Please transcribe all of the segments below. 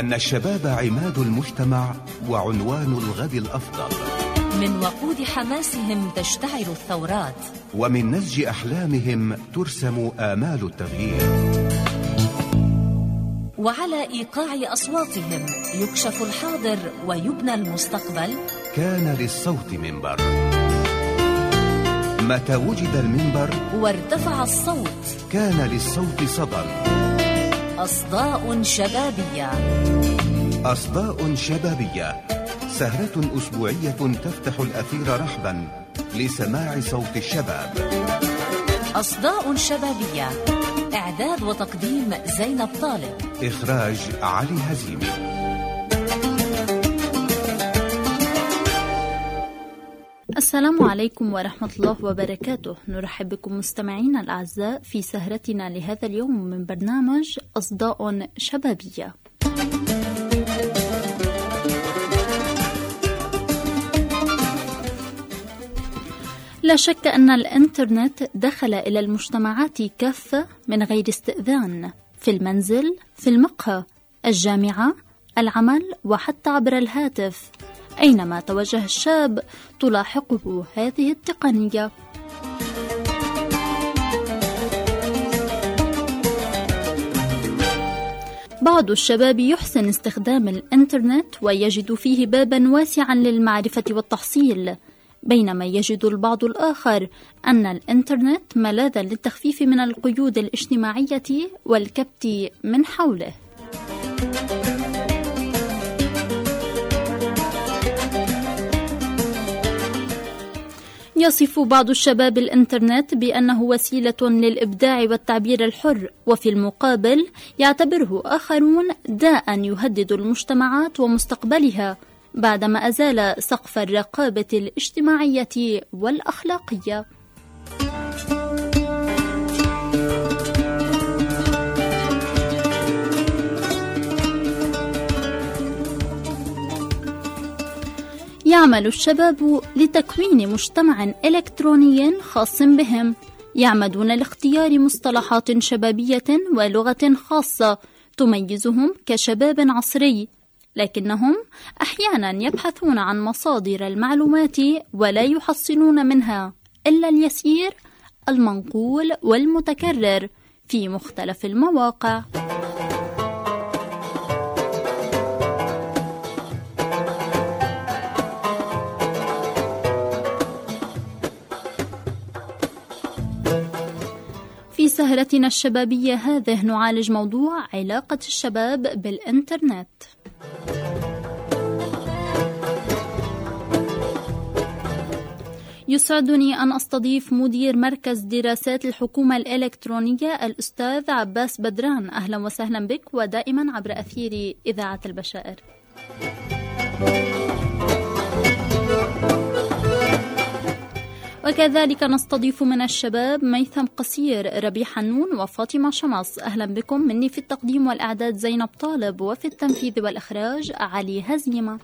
لأن الشباب عماد المجتمع وعنوان الغد الأفضل. من وقود حماسهم تشتعل الثورات. ومن نسج أحلامهم ترسم آمال التغيير. وعلى إيقاع أصواتهم يكشف الحاضر ويبنى المستقبل. كان للصوت منبر. متى وجد المنبر؟ وارتفع الصوت. كان للصوت صدى. أصداء شبابية. أصداء شبابية. سهرة أسبوعية تفتح الأثير رحبا لسماع صوت الشباب. أصداء شبابية. إعداد وتقديم زينب طالب. إخراج علي هزيمي. السلام عليكم ورحمة الله وبركاته. نرحب بكم مستمعينا الأعزاء في سهرتنا لهذا اليوم من برنامج أصداء شبابية. لا شك أن الإنترنت دخل إلى المجتمعات كافة من غير استئذان في المنزل، في المقهى، الجامعة، العمل وحتى عبر الهاتف. أينما توجه الشاب تلاحقه هذه التقنية. بعض الشباب يحسن استخدام الإنترنت ويجد فيه بابا واسعا للمعرفة والتحصيل بينما يجد البعض الآخر أن الإنترنت ملاذا للتخفيف من القيود الاجتماعية والكبت من حوله. يصف بعض الشباب الإنترنت بأنه وسيلة للإبداع والتعبير الحر وفي المقابل يعتبره آخرون داء يهدد المجتمعات ومستقبلها بعدما أزال سقف الرقابة الاجتماعية والأخلاقية. يعمل الشباب لتكوين مجتمع إلكتروني خاص بهم. يعمدون لاختيار مصطلحات شبابية ولغة خاصة تميزهم كشباب عصري. لكنهم أحيانا يبحثون عن مصادر المعلومات ولا يحصلون منها إلا اليسير المنقول والمتكرر في مختلف المواقع. سهرتنا الشبابية هذه نعالج موضوع علاقة الشباب بالإنترنت. يسعدني أن أستضيف مدير مركز دراسات الحكومة الإلكترونية الأستاذ عباس بدران. أهلا وسهلا بك ودائما عبر أثير إذاعة البشائر. وكذلك نستضيف من الشباب ميثم قصير ربيع حنون وفاطمة شمص أهلا بكم. مني في التقديم والإعداد زينب طالب وفي التنفيذ والإخراج علي هزيمة.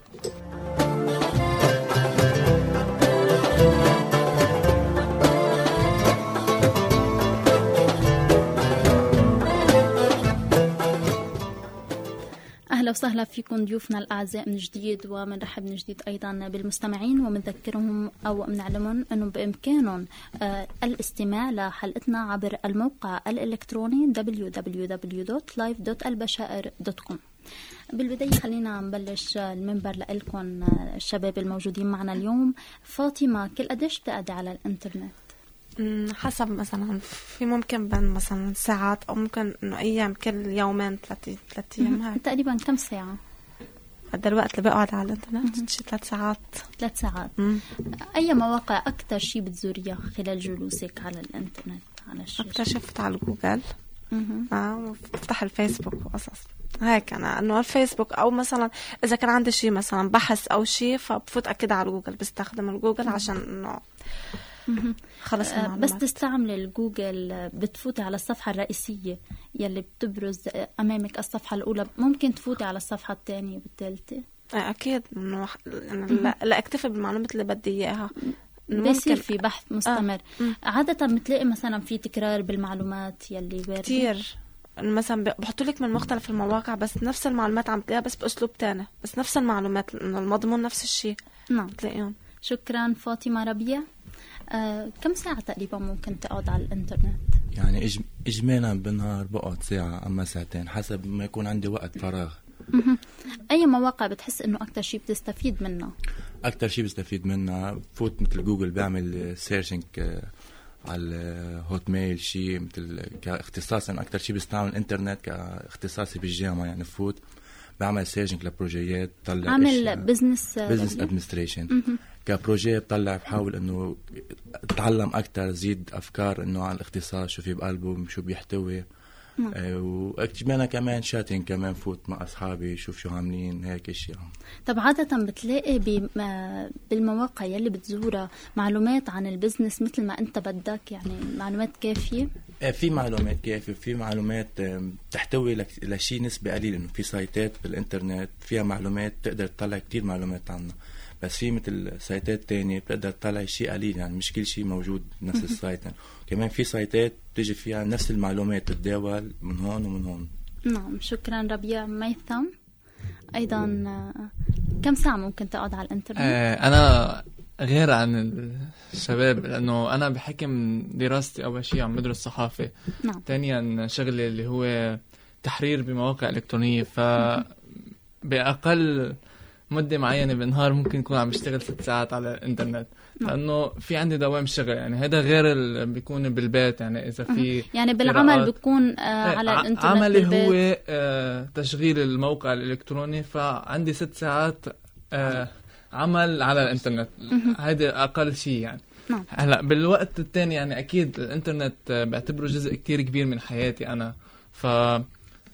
أهلا وسهلا فيكم ضيوفنا الأعزاء من جديد ومنرحب من جديد أيضا بالمستمعين ومنذكرهم أو بنعلمهم أنه بإمكانهم آه الاستماع لحلقتنا عبر الموقع الإلكتروني www.live.albashائر.com بالبداية خلينا نبلش المنبر لكم الشباب الموجودين معنا اليوم فاطمة كل قديش بتقعدي على الإنترنت؟ حسب مثلا في ممكن بين مثلا ساعات أو ممكن إنه أيام كل يومين ثلاث ثلاث أيام هيك. تقريبا كم ساعة؟ قد الوقت اللي بقعد على الإنترنت شي ثلاث ساعات. ثلاث ساعات. مم. أي مواقع أكثر شيء بتزوريها خلال جلوسك على الإنترنت؟ على الشاشة؟ أكثر شفت على جوجل. آه بفتح الفيسبوك وقصص هيك أنا إنه الفيسبوك أو مثلا إذا كان عندي شيء مثلا بحث أو شيء فبفوت أكيد على جوجل بستخدم الجوجل عشان إنه خلص آه بس تستعملي الجوجل بتفوتي على الصفحة الرئيسية يلي بتبرز أمامك الصفحة الأولى. ممكن تفوتي على الصفحة الثانية والثالثة أكيد. إنه لا, لا أكتفي بالمعلومات اللي بدي إياها. بيصير في بحث مستمر. آه. عادة بتلاقي مثلا في تكرار بالمعلومات يلي واردة. كتير. مثلا بحطوا لك من مختلف المواقع بس نفس المعلومات عم تلاقيها بس بأسلوب تاني. بس نفس المعلومات إنه المضمون نفس الشيء نعم. بتلاقيهم. شكرا فاطمة ربيع. آه، كم ساعة تقريبا ممكن تقعد على الإنترنت؟ يعني. اجمالا بالنهار بقعد ساعة أما ساعتين حسب ما يكون عندي وقت فراغ أي مواقع بتحس إنه أكثر شيء بتستفيد منها؟ أكثر شيء بستفيد منها بفوت مثل جوجل بعمل searching على ال Hotmail شيء مثل كاختصاص أنا أكثر شيء بستعمل الانترنت كاختصاصي بالجامعة يعني فوت بعمل searching ل projet يات بطلع عامل business business administration ك projet بطلع بحاول إنه أتعلم أكثر زيد أفكار إنه عن الاختصاص شو في بقلبه شو بيحتوي. آه، واجمالا كمان chatting كمان فوت مع أصحابي شوف شو عاملين هيك اشياء طب عادة بتلاقي بالمواقع يلي بتزورها معلومات عن ال business مثل ما أنت بدك يعني معلومات كافية؟ آه، في معلومات كافية في معلومات تحتوي لك- لشيء نسبة قليلة إنه في site ات بالإنترنت فيها معلومات تقدر تطلع كتير معلومات عنها بس في مثل site ات تانية بتقدر تطلع شيء قليل يعني مش كل شيء موجود بنفس ال site يعني. كمان في سايتات بتيجي فيها نفس المعلومات تتداول من هون ومن هون نعم شكرا ربيع ميثم أيضا آه، كم ساعة ممكن تقعد على الإنترنت؟ آه، أنا غير عن الشباب لأنه أنا بحكم دراستي أول شيء عم بدرس صحافة نعم ثانيا شغلي اللي هو تحرير بمواقع إلكترونية ف بأقل مدة معينة بالنهار ممكن يكون عم بشتغل ست ساعات على الإنترنت نعم. لأنه في عندي دوام شغل يعني هذا غير اللي بيكون بالبيت يعني إذا في يعني بالعمل. بيكون آه إيه، على الإنترنت عملي بالبيت. هو آه تشغيل الموقع الإلكتروني فعندي ست ساعات آه عمل على الإنترنت. هيدي أقل شيء يعني. نعم. هلا بالوقت الثاني يعني أكيد الإنترنت بعتبره جزء كتير كبير من حياتي أنا. ف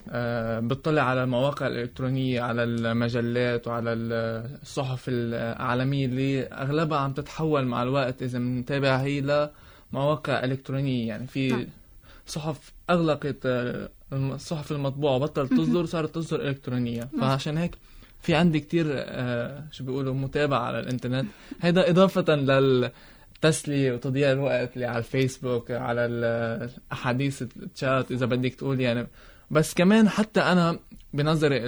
آه، بطلع على المواقع الإلكترونية على المجلات وعلى الصحف العالمية اللي أغلبها عم تتحول مع الوقت إذا بنتابع هي لمواقع إلكترونية يعني. في نعم. صحف أغلقت آه، الصحف المطبوعة بطلت تصدر صارت تصدر إلكترونية. فعشان هيك في عندي كتير آه، شو بيقولوا متابعة على الإنترنت هيدا إضافة لل تسلية وتضييع الوقت اللي على الفيسبوك على ال- الأحاديث التشات إذا بدك تقول يعني بس كمان حتى أنا بنظري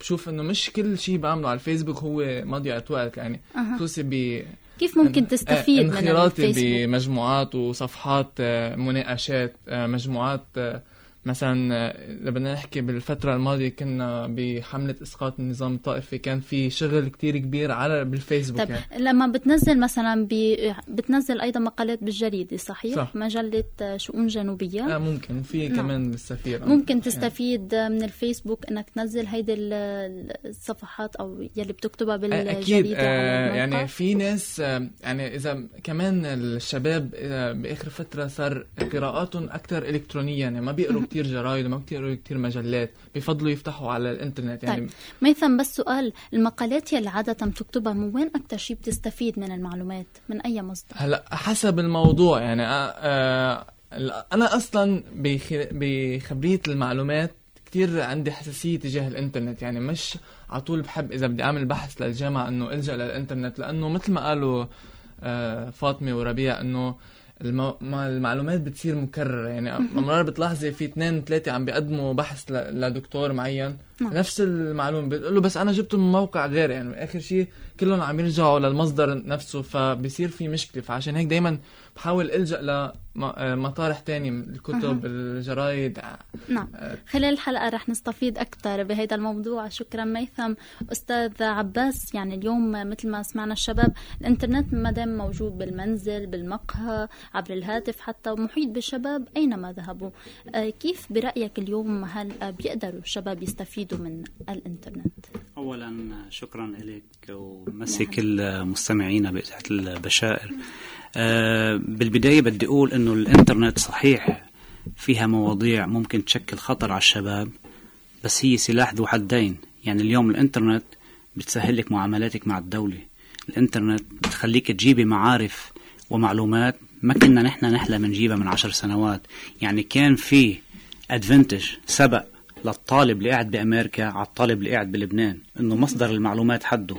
بشوف إنه مش كل شيء بعمله على الفيسبوك هو مضيعة وقت يعني. خصوصي ب كيف ممكن تستفيد من إنخراطي؟ بمجموعات وصفحات آه، مناقشات آه، مجموعات آه، مثلا آه، اذا بدنا نحكي بالفترة الماضية كنا بحملة إسقاط النظام الطائفي كان في شغل كتير كبير على بالفيسبوك طيب يعني. لما بتنزل مثلا بي... بتنزل أيضا مقالات بالجريدة صحيح؟ صح. مجلة آه، شؤون جنوبية آه ممكن في نعم. كمان بالسفير ممكن يعني. تستفيد من الفيسبوك إنك تنزل هيدي ال- الصفحات أو يلي بتكتبها بالجريدة أكيد آه. يعني في ناس آه يعني إذا كمان الشباب آه بآخر فترة صار قراءاتهم أكثر الكترونيه يعني ما بيقروا كتير جرايد وما بيقروا كتير مجلات بيفضلوا يفتحوا على الإنترنت يعني طيب ميثم بس سؤال المقالات يلي عادة بتكتبها من وين أكثر شيء بتستفيد من المعلومات؟ من أي مصدر؟ هلا حسب الموضوع يعني آه آه أنا أصلا بخ- بخبرية المعلومات كتير عندي حساسية تجاه الإنترنت يعني مش على طول بحب إذا بدي أعمل بحث للجامعة إنه إلجأ للإنترنت لأنه مثل ما قالوا فاطمة وربيع إنه المو... ما المعلومات بتصير مكررة. يعني مرات بتلاحظي في اثنين ثلاثة عم بيقدموا بحث ل... لدكتور معين نعم. نفس المعلومة. بتقول له بس أنا جبته من موقع غير يعني آخر شيء كلهم عم يرجعوا للمصدر نفسه فبصير في مشكلة. فعشان هيك دايما بحاول ألجأ لمطارح تانية من الكتب الجرايد. نعم. خلال الحلقة رح نستفيد أكثر بهذا الموضوع. شكرا ميثم. أستاذ عباس يعني اليوم مثل ما سمعنا الشباب الإنترنت ما دام موجود بالمنزل بالمقهى عبر الهاتف حتى ومحيط بالشباب أينما ذهبوا. آه، كيف برأيك اليوم؟ هل آه، بيقدروا الشباب يستفيدوا؟ من الإنترنت. اولا شكرا لك ومسي كل مستمعينا بإذاعة البشائر. آه، بالبداية بدي أقول إنه الإنترنت صحيح فيها مواضيع ممكن تشكل خطر على الشباب بس هي سلاح ذو حدين. يعني اليوم الإنترنت بتسهل لك معاملاتك مع الدولة. الإنترنت بتخليك تجيبي معارف ومعلومات ما كنا نحن نحلم نجيبها من عشر سنوات. يعني كان في ادفنتج سبق للطالب اللي قاعد بأمريكا على الطالب اللي قاعد بلبنان. إنه مصدر المعلومات حده.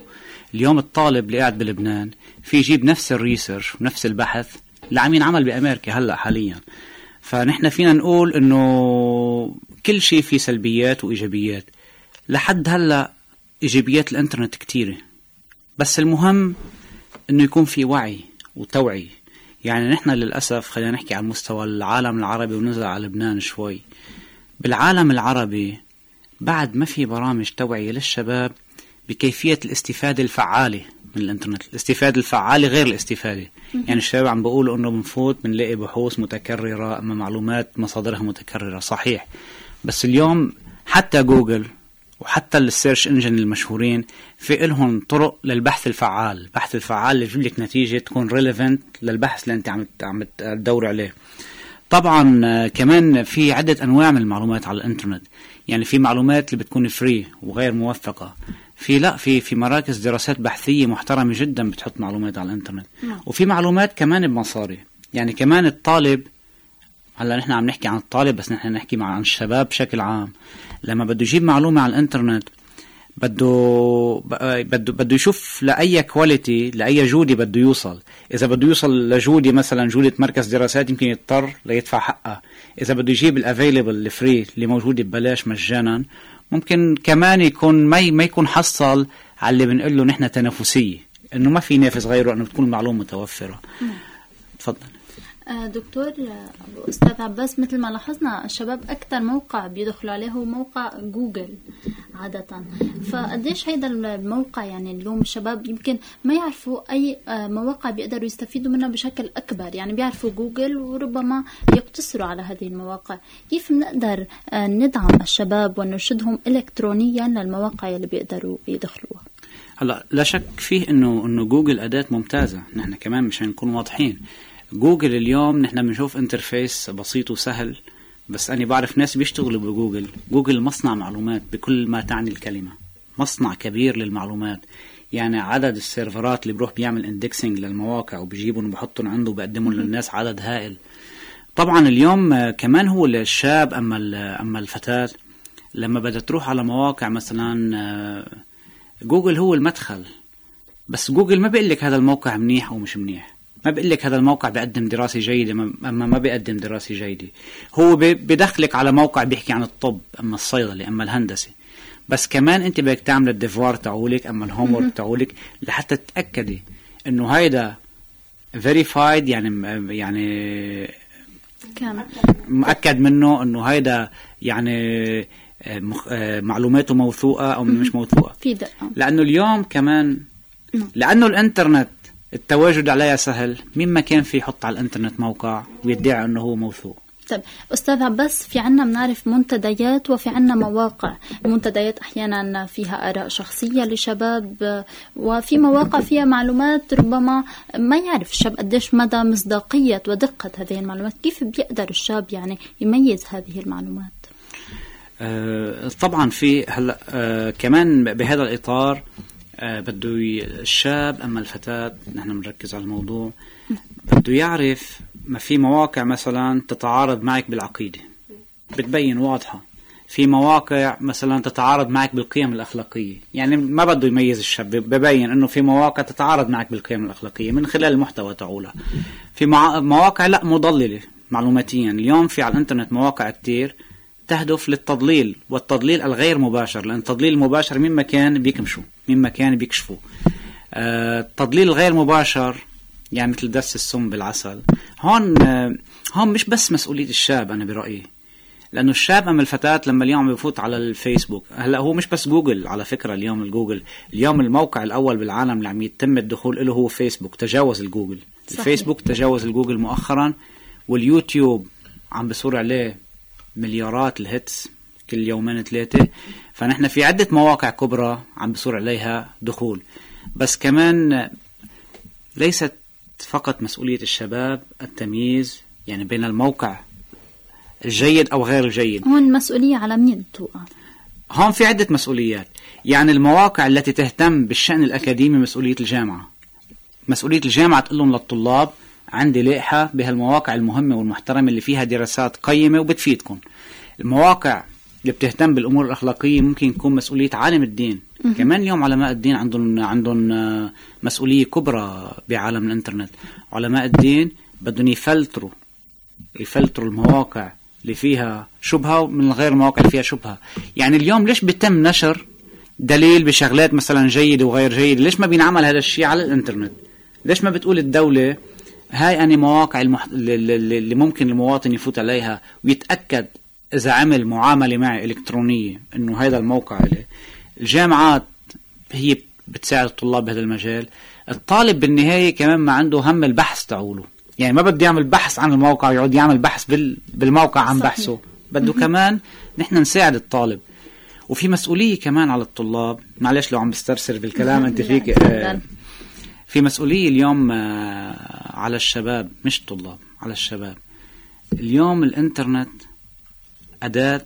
اليوم الطالب اللي قاعد بلبنان في يجيب نفس الريسيرش ونفس البحث اللي عم ينعمل بأمريكا هلأ حاليا. فنحن فينا نقول إنه كل شيء فيه سلبيات وإيجابيات. لحد هلأ إيجابيات الإنترنت كتيرة. بس المهم إنه يكون في وعي وتوعية. يعني نحن للأسف خلينا نحكي على مستوى العالم العربي وننزل على لبنان شوي. بالعالم العربي بعد ما في برامج توعية للشباب بكيفية الاستفادة الفعالة من الإنترنت الاستفادة الفعالة غير الاستفادة. يعني الشباب عم بيقولوا إنه بنفوت بنلاقي بحوث متكررة أما معلومات مصادرها متكررة. صحيح. بس اليوم حتى جوجل وحتى ال search engine المشهورين في إلهم طرق للبحث الفعال البحث الفعال اللي يجيب لك نتيجة تكون relevant للبحث اللي أنت عم عم تدور عليه. طبعا آه، كمان في عدة أنواع من المعلومات على الإنترنت. يعني في معلومات اللي بتكون free وغير موثقة. في لا في في مراكز دراسات بحثية محترمة جدا بتحط معلومات على الإنترنت. نعم. وفي معلومات كمان بمصاري. يعني كمان الطالب هلأ نحن عم نحكي عن الطالب بس نحن نحكي مع عن الشباب بشكل عام. لما بده يجيب معلومة على الإنترنت بده بده بده يشوف لأي quality لأي جوده بده يوصل. إذا بده يوصل لجوده مثلا جودة مركز دراسات يمكن يضطر ليدفع حقها إذا بده يجيب ال available ال free اللي موجوده ببلاش مجانا ممكن كمان يكون ما ما يكون حصل على اللي بنقول له نحن تنافسية. إنه ما في ينافس غيره إنه تكون المعلومه متوفرة. تفضل. آه، دكتور آه، أستاذ عباس مثل ما لاحظنا الشباب أكثر موقع بيدخلوا عليه هو موقع جوجل عادة. فقديش هيدا الموقع يعني اليوم الشباب يمكن ما يعرفوا أي آه، مواقع بيقدروا يستفيدوا منها بشكل أكبر؟ يعني بيعرفوا جوجل وربما يقتصروا على هذه المواقع. كيف بنقدر ندعم الشباب ونرشدهم إلكترونيا للمواقع اللي بيقدروا يدخلوها؟ هلا لا شك فيه إنه إنه جوجل أداة ممتازة. نحن كمان مشان نكون واضحين. جوجل اليوم نحن بنشوف interface بسيط وسهل بس أنا بعرف ناس بيشتغلوا بجوجل. جوجل مصنع معلومات بكل ما تعني الكلمة. مصنع كبير للمعلومات. يعني عدد ال server ات اللي بروح بيعمل indexing للمواقع وبيجيبهم وبحطهم عنده وبقدمهم للناس عدد هائل. طبعا اليوم كمان هو الشاب أما أما الفتاة لما بدها تروح على مواقع مثلا آه، جوجل هو المدخل. بس جوجل ما بيقول لك هذا الموقع منيح أو مش منيح. ما بقول لك هذا الموقع بيقدم دراسة جيدة أما ما بيقدم دراسة جيدة. هو بدخلك على موقع بيحكي عن الطب أما الصيدلة أما الهندسة. بس كمان أنت بدك تعمل ال devoir تاعولك أما ال homework تاعولك لحتى تتأكدي إنه هيدا فيريفايد يعني يعني كان مؤكد منه إنه هيدا يعني آه، آه، معلوماته موثوقة أو مش موثوقة. في دقة. لأنه اليوم كمان لأنه الإنترنت التواجد عليها سهل. مين ما كان في يحط على الإنترنت موقع ويدعي إنه هو موثوق. طيب أستاذ عباس في عنا بنعرف منتديات وفي عنا مواقع. المنتديات أحيانا فيها آراء شخصية لشباب وفي مواقع فيها معلومات ربما ما يعرف الشاب قديش مدى مصداقية ودقة هذه المعلومات. كيف بيقدر الشاب يعني يميز هذه المعلومات؟ آه طبعا في هلا آه كمان بهذا الإطار بده الشاب أما الفتاة نحن بنركز على الموضوع بده يعرف ما في مواقع مثلا تتعارض معك بالعقيدة. بتبين واضحة. في مواقع مثلا تتعارض معك بالقيم الأخلاقية. يعني ما بده يميز الشاب ببين إنه في مواقع تتعارض معك بالقيم الأخلاقية من خلال المحتوى تاعولها في مواقع لا مضللة معلوماتيا. اليوم في على الإنترنت مواقع كتير تهدف للتضليل والتضليل الغير مباشر لأن التضليل المباشر من مكان بينكمشوا من مكان بينكشفوا. آه، التضليل الغير مباشر يعني مثل دس السم بالعسل. هون آه، هون مش بس مسؤولية الشاب أنا برأيي. لأنه الشاب أما الفتاة لما اليوم بفوت على الفيسبوك. هلأ هو مش بس جوجل على فكرة اليوم الجوجل اليوم الموقع الأول بالعالم اللي عم يتم الدخول له هو فيسبوك تجاوز الجوجل. صحيح. الفيسبوك تجاوز الجوجل مؤخرا واليوتيوب عم بصير عليه مليارات ال hits كل يومين ثلاثة. فنحن في عدة مواقع كبرى عم بصير عليها دخول. بس كمان ليست فقط مسؤولية الشباب التمييز يعني بين الموقع الجيد أو غير الجيد. هون مسؤولية على مين توقع؟ هون في عدة مسؤوليات. يعني المواقع التي تهتم بالشأن الأكاديمي مسؤولية الجامعة. مسؤولية الجامعة تقول لهم للطلاب عندي لائحة بهالمواقع المهمة والمحترمة اللي فيها دراسات قيمة وبتفيدكم. المواقع اللي بتهتم بالأمور الأخلاقية ممكن يكون مسؤولية عالم الدين. م- كمان اليوم علماء الدين عندهم عندهم آه، مسؤولية كبرى بعالم الإنترنت. علماء الدين بدهم يفلتروا يفلتروا المواقع اللي فيها شبهة ومن غير المواقع اللي فيها شبهة. يعني اليوم ليش بيتم نشر دليل بشغلات مثلا جيدة وغير جيدة؟ ليش ما بينعمل هذا الشيء على الإنترنت؟ ليش ما بتقول الدولة هاي أنا مواقع المح... اللي اللي ممكن المواطن يفوت عليها ويتأكد إذا عمل معاملة معي إلكترونية إنه هذا الموقع له الجامعات هي بتساعد الطلاب بهذا المجال الطالب بالنهاية كمان ما عنده هم البحث تعوله. يعني ما بده يعمل بحث عن الموقع ويقعد يعمل بحث بال... بالموقع عن صحيح. بحثه. بده كمان نحن نساعد الطالب. وفي مسؤولية كمان على الطلاب. معلش لو عم بسترسل بالكلام أنت فيك آه،. في مسؤولية اليوم آه، على الشباب مش الطلاب على الشباب. اليوم الإنترنت أداة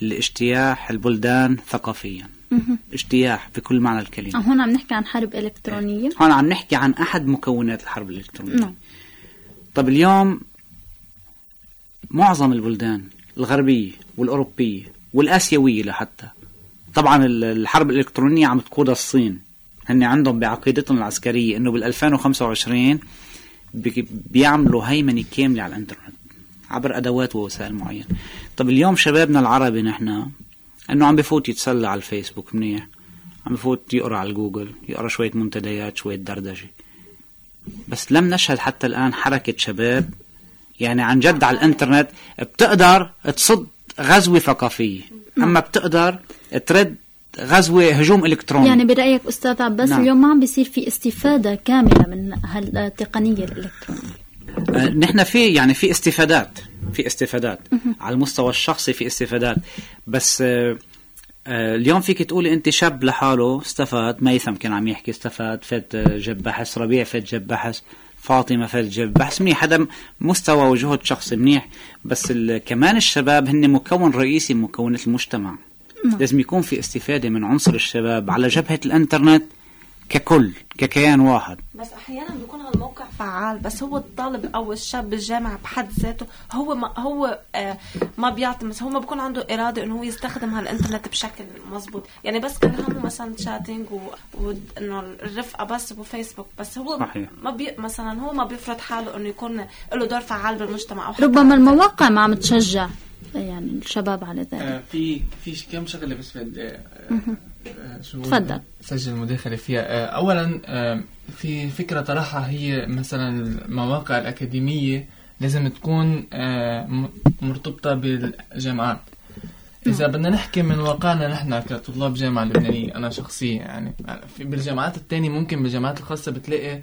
لاجتياح البلدان ثقافيا. اجتياح بكل معنى الكلمة. هون عم نحكي عن حرب إلكترونية؟ هون عم نحكي عن أحد مكونات الحرب الإلكترونية. نعم. طب اليوم معظم البلدان الغربية والأوروبية والآسيوية لحتى طبعا ال- الحرب الإلكترونية عم تقودها الصين. هن عندهم بعقيدتهم العسكرية إنه بال 2025 بي- بيعملوا هيمنة كاملة على الإنترنت عبر أدوات ووسائل معينة. طب اليوم شبابنا العربي نحن إنه عم بفوت يتسلى على الفيسبوك منيح. عم بفوت يقرأ على الجوجل يقرأ شوية منتديات شوية دردشة. بس لم نشهد حتى الآن حركة شباب يعني عن جد على الإنترنت بتقدر تصد غزوة ثقافية. أما بتقدر ترد غزوة هجوم إلكتروني. يعني برأيك أستاذ عباس نعم. اليوم ما عم بيصير في استفادة كاملة من هالتقنية الإلكترونية. نحن في يعني في استفادات في استفادات على المستوى الشخصي في استفادات. بس آه، آه، اليوم فيك تقولي أنت شاب لحاله استفاد ميثم كان عم يحكي استفاد فات جاب بحث ربيع فات جاب بحث فاطمة فات جاب بحث منيح. هذا مستوى وجهد شخصي منيح. بس كمان الشباب هن مكون رئيسي من مكونات المجتمع. لازم يكون في استفادة من عنصر الشباب على جبهة الإنترنت ككل ككيان واحد. بس أحيانا بيكون هالموقع فعال بس هو الطالب أو الشاب بالجامعة بحد ذاته هو ما هو آه ما بيعطي بس هو ما بيكون عنده إرادة إنه هو يستخدم هالإنترنت بشكل مزبوط يعني بس كان همه مثلا شاتنج وانه الرفقة بس وفيسبوك بس هو صحيح. ما بي مثلا هو ما بيفرض حاله إنه يكون له دور فعال بالمجتمع أو ربما المواقع ما عم تشجع يعني الشباب على ذلك آه، في في كم شغلة بس بدي آه، آه،؟ تفضل. سجل مداخله فيها آه، اولا آه، في فكرة طرحها هي مثلا المواقع الأكاديمية لازم تكون آه، م- مرتبطة بالجامعات. إذا بدنا نحكي من واقعنا نحن كطلاب جامعة لبنانية أنا شخصيا يعني بالجامعات التانية ممكن بالجامعات الخاصة بتلاقي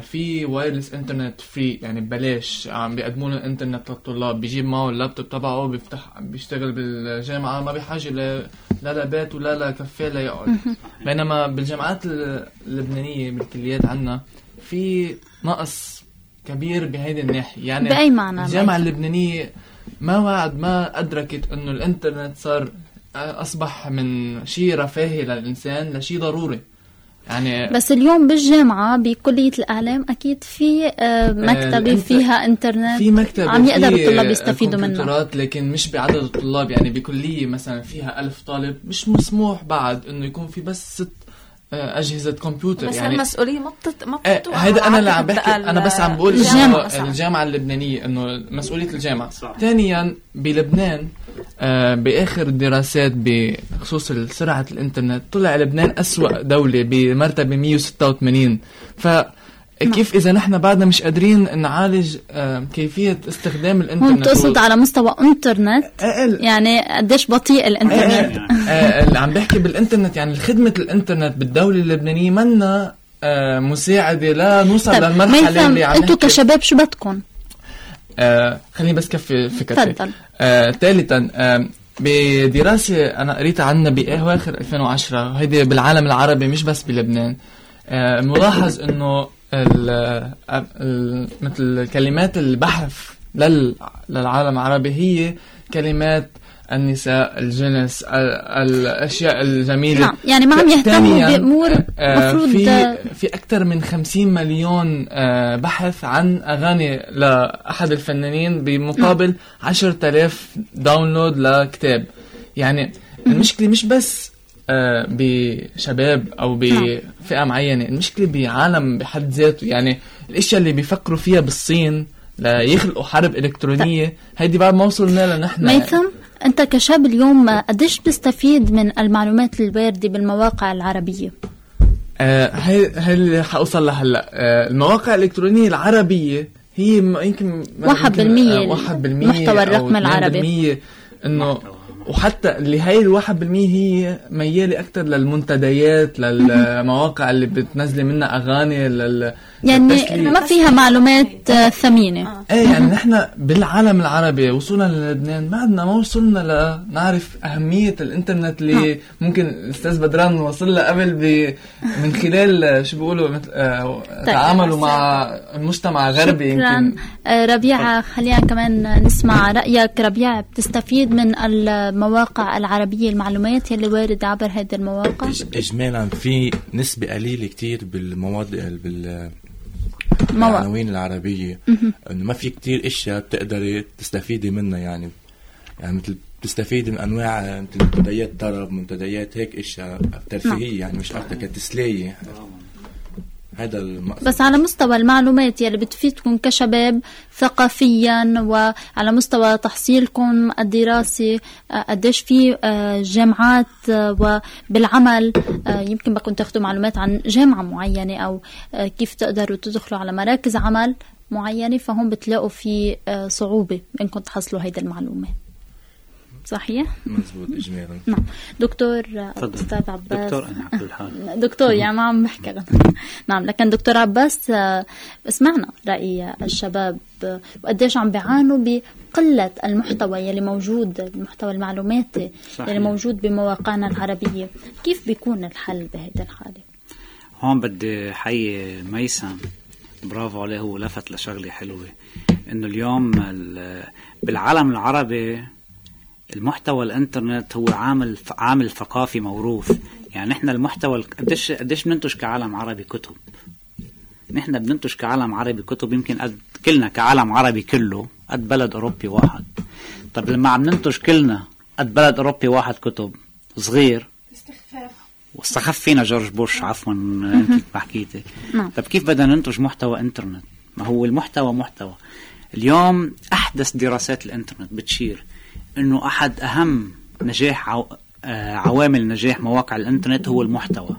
في wireless انترنت free يعني ببلاش. عم بيقدموا له انترنت للطلاب. بيجيب معه اللابتوب تبعه بيفتح بيشتغل بالجامعة. ما بحاجة ل- لا لبيت ولا لكافيه ليقعد. بينما بالجامعات ال- اللبنانية بالكليات عنا في نقص كبير بهيدي الناحية. يعني بأي معنى؟ الجامعة بأي- اللبنانية ما وعد ما أدركت أنه الإنترنت صار أصبح من شيء رفاهي للإنسان لشيء ضروري. يعني بس اليوم بالجامعة بكلية الإعلام أكيد في آه، مكتبة الإنت- فيها إنترنت في مكتب عم يقدر وفي الطلاب يستفيدوا منها. لكن مش بعدد الطلاب. يعني بكلية مثلا فيها ألف طالب مش مسموح بعد إنه يكون في بس ست آه، أجهزة كمبيوتر بس يعني المسؤولية ما بتت... ما آه، بتوقع هيدا أنا اللي عم بحكي. أنا بس عم بقول صح. الجامعة اللبنانية إنه مسؤولية الجامعة. صح. ثانيا بلبنان آه بآخر الدراسات بخصوص سرعة الإنترنت طلع لبنان أسوأ دولة بمرتبة 186 ف كيف إذا نحن بعدنا مش قادرين نعالج آه كيفية استخدام الإنترنت؟ تقصد على مستوى إنترنت. أقل يعني قديش بطيء الإنترنت. آه، اللي عم بحكي بالإنترنت يعني خدمة الإنترنت بالدولة اللبنانية منا آه، مساعدة لا نوصل طيب للمرحلة ميثم اللي عم نحكي. كشباب شو بدكم؟ آه خليني بس كفي فكرتي. تفضل. آه ثالثا آه بدراسة أنا قريتها عنا بأواخر 2010 وهيدي بالعالم العربي مش بس بلبنان. آه ملاحظ آه، ال- مثل كلمات البحث لل- للعالم العربي هي كلمات النساء الجنس ال- الأشياء الجميلة. نعم يعني ما عم يهتموا بأمور آه، مفروض في في أكثر من 50 مليون آه، بحث عن أغاني لأحد الفنانين بمقابل 10000 داونلود لكتاب. يعني المشكلة مش بس بشباب أو بفئة معينة. المشكلة بعالم بحد ذاته. يعني الأشياء اللي بيفكروا فيها بالصين ليخلقوا حرب إلكترونية. هيدي بعد ما وصلنا لنحن. ميثم أنت كشاب اليوم قديش بتستفيد من المعلومات الواردة بالمواقع العربية؟ آه هي هي اللي حوصل لهلا آه المواقع الإلكترونية العربية هي يمكن واحد يمكن، بالمية آه، واحد بالمية المحتوى أو الرقمي العربي. إنه وحتى اللي هاي الواحد بالمية هي ميالة أكتر للمنتديات للمواقع اللي بتنزلي منها أغاني لل يعني. ما فيها معلومات آه، ثمينة. إيه يعني نحن بالعالم العربي وصلنا للبنان ما عدنا ما وصلنا لنعرف أهمية الإنترنت اللي ممكن الأستاذ بدران وصل لها قبل ب من خلال آه، شو بيقولوا آه تعاملوا مع المجتمع الغربي شكرا يمكن. آه، ربيعة خلينا كمان نسمع رأيك. ربيعة بتستفيد من المواقع العربية المعلومات يلي واردة عبر هذه المواقع؟ إج- اجمالا في نسبة قليلة كتير بالمواضيع بال. العناوين العربية. إنه ما في كتير إشياء بتقدري تستفيدي منها يعني. يعني مثل بتستفيدي من أنواع مثل منتديات طرب منتديات هيك إشياء ترفيهية يعني مش أكتر كتسلية. هذا بس على مستوى المعلومات يلي بتفيدكم كشباب ثقافيا وعلى مستوى تحصيلكم الدراسي آه، قديش في آه، جامعات آه، وبالعمل يمكن بدكم تاخذوا معلومات عن جامعة معينة أو آه، كيف تقدروا تدخلوا على مراكز عمل معينة فهم بتلاقوا في صعوبة إنكم تحصلوا هيدا المعلومات صحيح؟ مزبوط اجمالا نعم. دكتور تفضل. أستاذ عباس. دكتور أنا على كل حال. دكتور يعني ما عم بحكي نعم لكن دكتور عباس آه، سمعنا رأي الشباب. وقديش عم بيعانوا بقلة المحتوى يلي موجود المحتوى المعلوماتي صحيح. يلي موجود بمواقعنا العربية. كيف بيكون الحل بهيدي الحالة؟ هون بدي حيي ميسم برافو عليه هو لفت لشغلة حلوة. إنه اليوم ال- بالعالم العربي المحتوى الانترنت هو عامل عامل ثقافي موروث. يعني نحن المحتوى ال- قديش قديش بننتج كعالم عربي كتب؟ نحن بننتج كعالم عربي كتب يمكن قد كلنا كعالم عربي كله قد بلد أوروبي واحد. طب لما عم ننتج كلنا قد بلد أوروبي واحد كتب صغير. واستخف فينا جورج بوش عفوا انت ما حكيتي. نعم. طب كيف بدنا ننتج محتوى انترنت؟ ما هو المحتوى محتوى. اليوم أحدث دراسات الانترنت بتشير. إنه أحد أهم نجاح عو... آه، عوامل نجاح مواقع الإنترنت هو المحتوى.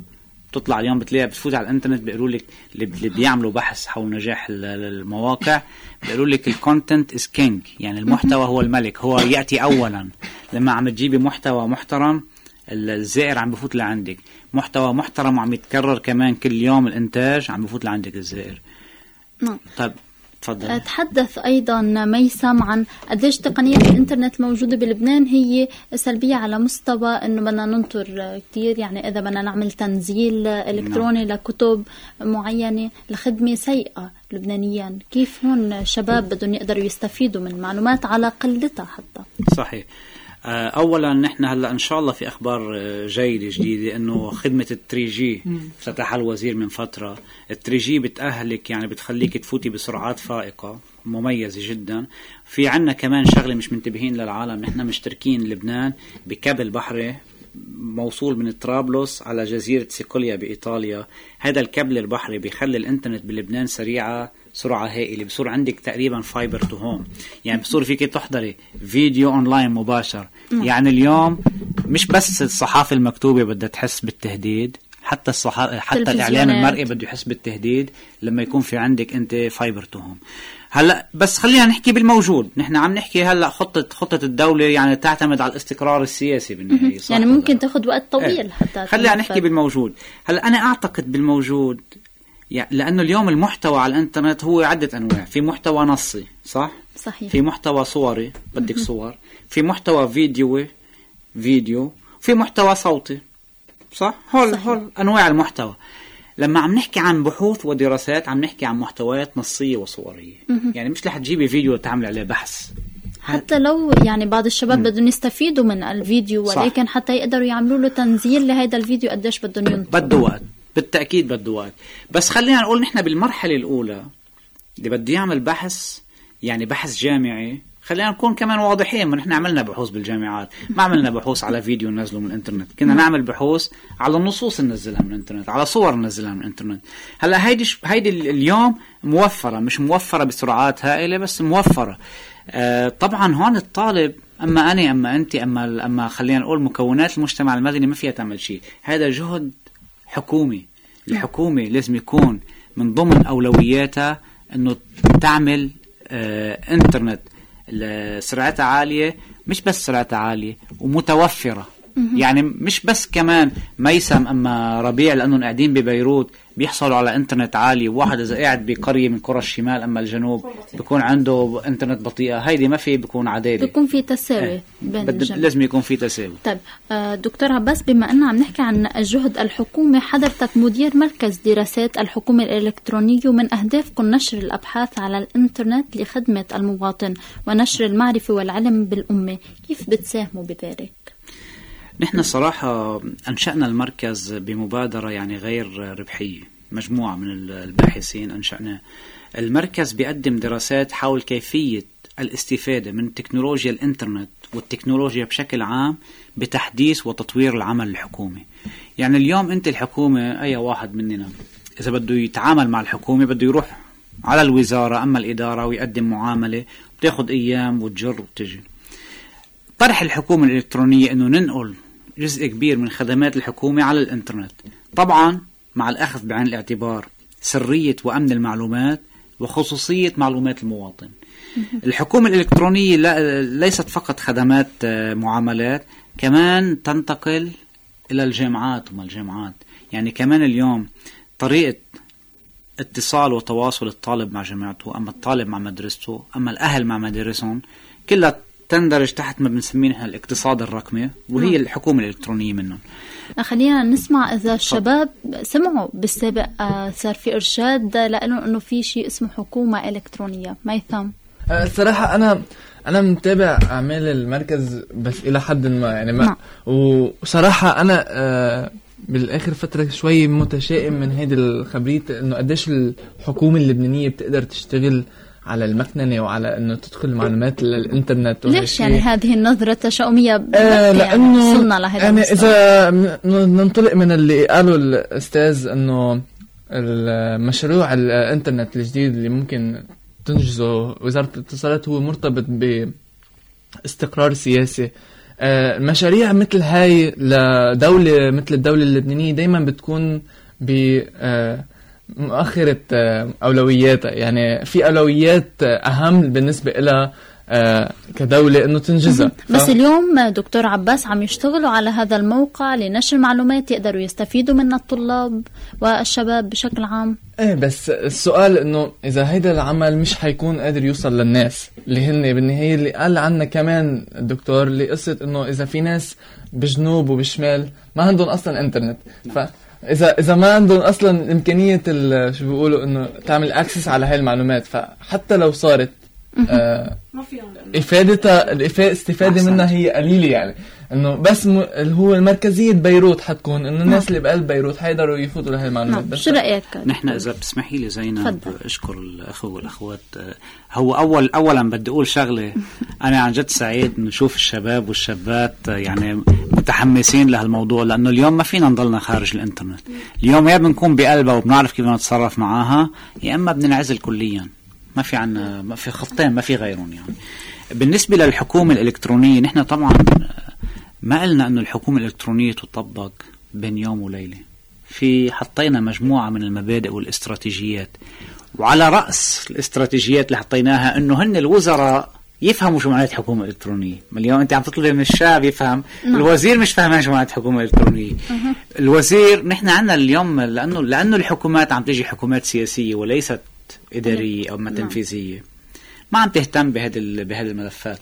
بتطلع اليوم بتلاقي بتفوت على الإنترنت بيقولوا لك اللي بيعملوا بحث حول نجاح ال- ال- المواقع بيقولوا لك ال content is king يعني المحتوى هو الملك. هو يأتي اولا. لما عم تجيبي محتوى محترم ال- الزائر عم بفوت لعندك. محتوى محترم وعم يتكرر كمان كل يوم الإنتاج عم بفوت لعندك الزائر. نعم. طيب تفضل. تحدث أيضا ميسم عن قديش تقنية الإنترنت الموجودة بلبنان. هي سلبية على مستوى أنه بدنا ننطر كتير يعني إذا بدنا نعمل تنزيل إلكتروني لكتب معينة لخدمة سيئة لبنانيا. كيف هون شباب بدهم يقدروا يستفيدوا من معلومات على قلتها حتى؟ صحيح. اولا نحن هلأ إن شاء الله في أخبار آه، جيدة جديدة إنه خدمة ال 3G افتتحها الوزير من فترة. ال 3G بتأهلك يعني بتخليك تفوتي بسرعات فائقة مميزة جدا. في عنا كمان شغلة مش منتبهين للعالم. نحن مشتركين لبنان بكابل بحري موصول من طرابلس على جزيرة سيسيليا بإيطاليا. هذا الكابل البحري بيخلي الإنترنت بلبنان سريعة سرعة هائلة بصير عندك تقريبا fiber to home يعني بصير فيك تحضري فيديو أونلاين مباشر يعني اليوم مش بس الصحافة المكتوبة بدها تحس بالتهديد حتى الصحا... حتى تلفزيونات. المرئي بده يحس بالتهديد لما يكون في عندك أنت fiber to home هلأ بس خلينا نحكي بالموجود نحن عم نحكي هلأ خطه خطة الدولة يعني تعتمد على الاستقرار السياسي بالنهاية صح يعني ممكن؟ تاخذ وقت طويل إيه. حتى خلينا. نحكي بالموجود هلأ أنا أعتقد بالموجود يعني لأنه اليوم المحتوى على الإنترنت هو عدة أنواع. في محتوى نصي صح؟ صحيح. في محتوى صوري بدك صور. في محتوى فيديوي فيديو. في محتوى صوتي صح؟ هول صحيح. هول أنواع المحتوى. لما عم نحكي عن بحوث ودراسات عم نحكي عن محتويات نصية وصورية. يعني مش رح تجيبي فيديو تعملي عليه بحث. حتى لو يعني بعض الشباب بدهم يستفيدوا من الفيديو صح. ولكن حتى يقدروا يعملوا له تنزيل لهذا الفيديو قديش بدهم ينطوا بده وقت. بالتأكيد بده وقت. بس خلينا نقول نحن بالمرحلة الأولى اللي بده يعمل بحث يعني بحث جامعي. خلينا نكون كمان واضحين ما نحن عملنا بحوث بالجامعات. ما عملنا بحوث على فيديو ننزله من الإنترنت. كنا نعمل بحوث على النصوص ننزلها من الإنترنت على صور ننزلها من الإنترنت. هلأ هيدي ش- هيدي ال- اليوم موفرة مش موفرة بسرعات هائلة بس موفرة. آه طبعا هون الطالب أما أنا أما انت أما أما خلينا نقول مكونات المجتمع المدني ما فيها تعمل شيء. هذا جهد حكومي الحكومة لازم يكون من ضمن اولوياتها إنه تعمل آه إنترنت. سرعتها عالية مش بس سرعتها عالية ومتوفرة. يعني مش بس كمان ميسم أما ربيع لأنهم قاعدين ببيروت بيحصلوا على إنترنت عالي وواحد إذا قاعد بقرية من قرى الشمال أما الجنوب بيكون عنده إنترنت بطيئة. هيدي ما في بيكون عدالة. بيكون في تساوي إيه. بين لازم يكون في تساوي. طيب آه، دكتور عباس بما أننا عم نحكي عن الجهد الحكومي حضرتك مدير مركز دراسات الحكومة الإلكترونية ومن أهدافكم نشر الأبحاث على الإنترنت لخدمة المواطن ونشر المعرفة والعلم بالأمة. كيف بتساهموا بذلك؟ نحن صراحة أنشأنا المركز بمبادرة يعني غير ربحية مجموعة من الباحثين أنشأنا المركز بيقدم دراسات حول كيفية الاستفادة من تكنولوجيا الإنترنت والتكنولوجيا بشكل عام بتحديث وتطوير العمل الحكومي. يعني اليوم أنت الحكومة أي واحد مننا إذا بده يتعامل مع الحكومة بده يروح على الوزارة أما الإدارة ويقدم معاملة بتاخد أيام وتجر وتجي طرح الحكومة الإلكترونية أنه ننقل جزء كبير من خدمات الحكومة على الإنترنت. طبعا مع الأخذ بعين الاعتبار سرية وأمن المعلومات وخصوصية معلومات المواطن. الحكومة الإلكترونية لا- ليست فقط خدمات آه، معاملات كمان تنتقل إلى الجامعات وما الجامعات. يعني كمان اليوم طريقة اتصال وتواصل الطالب مع جامعته أما الطالب مع مدرسته أما الأهل مع مدارسهم كلها تندرج تحت ما بنسميه نحن الاقتصاد الرقمي وهي الحكومة الإلكترونية منهم. خلينا نسمع إذا الشباب سمعوا بالسابق آه، صار في إرشاد لهم أنه في شيء اسمه حكومة إلكترونية. ميثم آه، الصراحة أنا أنا متابع أعمال المركز بس إلى حد ما يعني ما نعم. وصراحة أنا آه، بالآخر فترة شوي متشائم من هيدي الخبرية إنه قديش الحكومة اللبنانية بتقدر تشتغل على المكننة وعلى إنه تدخل معلومات للإنترنت وهيك ليش. يعني هذه النظرة التشاؤمية آه يعني لأنه وصلنا لهذا يعني؟ إذا ننطلق من اللي قاله الأستاذ إنه المشروع الإنترنت الجديد اللي ممكن تنجزه وزارة الاتصالات هو مرتبط باستقرار سياسي آه، المشاريع مثل هاي لدولة مثل الدولة اللبنانية دايما بتكون ب آه، مؤخرة آه، أولوياتها يعني في أولويات آه، أهم بالنسبة لها آه، كدولة إنه تنجزها. بس ف- اليوم دكتور عباس عم يشتغلوا على هذا الموقع لنشر معلومات يقدروا يستفيدوا منها الطلاب والشباب بشكل عام. إيه بس السؤال إنه إذا هيدا العمل مش حيكون قادر يوصل للناس اللي هن بالنهاية اللي قال عنا كمان الدكتور اللي قصه إنه إذا في ناس بجنوب وبشمال ما عندهم أصلا إنترنت. فاذا اذا ما عندهم أصلا إمكانية ال- شو بيقولوا إنه تعمل اكسس على هاي المعلومات فحتى لو صارت آه ما فيهم افادتها الافاده استفادة أحسنت. منها هي قليلة يعني. إنه بس م... هو المركزية بيروت حتكون إنه الناس اللي بقلب بيروت حيقدروا يفوتوا لهي المعلومات نعم. بس. شو رأيك؟ نحن إذا بتسمحي لي زينب تفضل. أشكر الاخوه والأخوات. آه، هو اول اولا بدي أقول شغلة. أنا عن جد سعيد نشوف الشباب والشابات آه، يعني متحمسين لهالموضوع لأنه اليوم ما فينا نضلنا خارج الإنترنت. اليوم يا بنكون بقلبها وبنعرف كيف نتصرف معاها يا إما بننعزل كليا. ما في عنا ما في خطين ما في غيرهم يعني. بالنسبة للحكومة الإلكترونية نحن طبعا ما قلنا إنه الحكومة الإلكترونية تطبق بين يوم وليلة. في حطينا مجموعة من المبادئ والإستراتيجيات. وعلى رأس الإستراتيجيات اللي حطيناها إنه هن الوزراء يفهموا شو معنات حكومة إلكترونية. ما اليوم أنت عم تطلبي من الشعب يفهم. الوزير مش فاهمان شو معنات حكومة إلكترونية. الوزير نحن عندنا اليوم لأنه لأنه الحكومات عم تجي حكومات سياسية وليست إدارية أو ما تنفيذية. ما عم تهتم بهذه بهذه الملفات.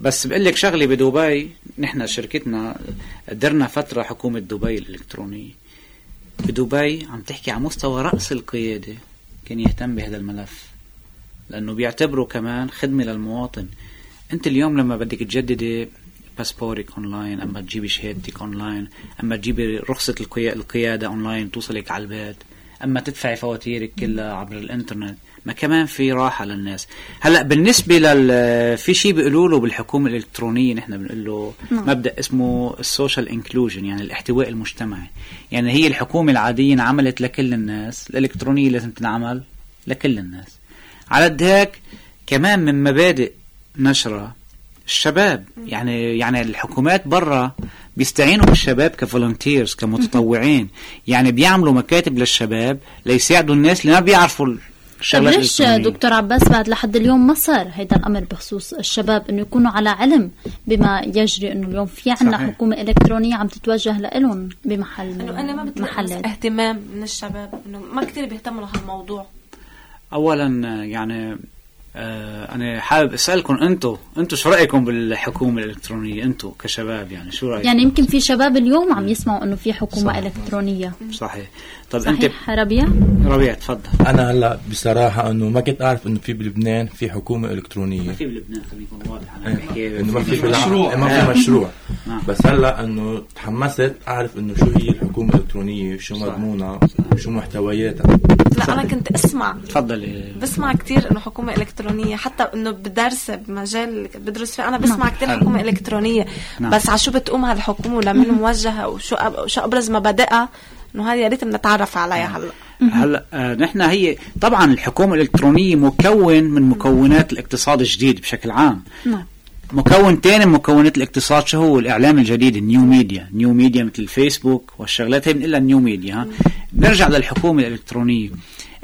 بس بقول لك شغلة بدبي نحن شركتنا درنا فترة حكومة دبي الإلكترونية. بدبي عم تحكي على مستوى رأس القيادة كان يهتم بهذا الملف. لأنه بيعتبروا كمان خدمة للمواطن. أنت اليوم لما بدك تجددي باسبورك أونلاين أما تجيبي شهادتك أونلاين أما تجيبي رخصة القيا- القيادة أونلاين توصلك على البيت أما تدفعي فواتيرك كلها عبر الإنترنت ما كمان في راحة للناس. هلأ بالنسبة لل في شيء بيقولوا له بالحكومة الإلكترونية نحن بنقول له مبدأ اسمه ال social inclusion يعني الاحتواء المجتمعي. يعني هي الحكومة العادية انعملت لكل الناس الإلكترونية لازم تنعمل لكل الناس. على قد هيك كمان من مبادئ نشرها الشباب يعني يعني الحكومات برا بيستعينوا بالشباب كفولنتيرز كمتطوعين. يعني بيعملوا مكاتب للشباب ليساعدوا الناس اللي ما بيعرفوا الشغلات ليش. دكتور عباس بعد لحد اليوم ما صار هيدا الأمر بخصوص الشباب إنه يكونوا على علم بما يجري إنه اليوم؟ في عنا صحيح. حكومة إلكترونية عم تتوجه لهم بمحل إنه أنا ما بتلاقي اهتمام من الشباب إنه ما كثير بيهتموا لهالموضوع. اولا يعني آه أنا حابب أسألكم أنتم أنتم شو رأيكم بالحكومة الإلكترونية؟ أنتم كشباب يعني شو رأيكم؟ يعني يمكن في شباب اليوم عم يسمعوا إنه في حكومة صح. إلكترونية. صحيح. طب أنت صحيح ربيع ربيع تفضل أنا هلا بصراحة إنه ما كنت أعرف إنه في بلبنان في حكومة إلكترونية في بلبنان خلينا نكون واضح أنا إيه، بحكي إنه ما في مشروع. مشروع ما آه. في مشروع نعم. بس هلا إنه تحمست أعرف إنه شو هي الحكومة الإلكترونية شو. مضمونها وشو محتوياتها لا أنا كنت أسمع تفضلي بسمع كتير إنه حكومة إلكترونية حتى إنه بدرس بمجال بدرس فيه أنا بسمع كتير حلو. حكومة إلكترونية نعم. بس على شو بتقوم هالحكومة ولمين موجهة وشو. شو أبرز مبادئها إنه هذه يا ريت بنتعرف عليها هلأ. هلأ آه نحن هي طبعا الحكومة الإلكترونية مكون من مكونات الاقتصاد الجديد بشكل عام. نعم. مكون تاني من مكونات الاقتصاد شو هو؟ الإعلام الجديد ال new media. new media مثل الفيسبوك والشغلات هي بنقول new media ها. بنرجع للحكومة الإلكترونية.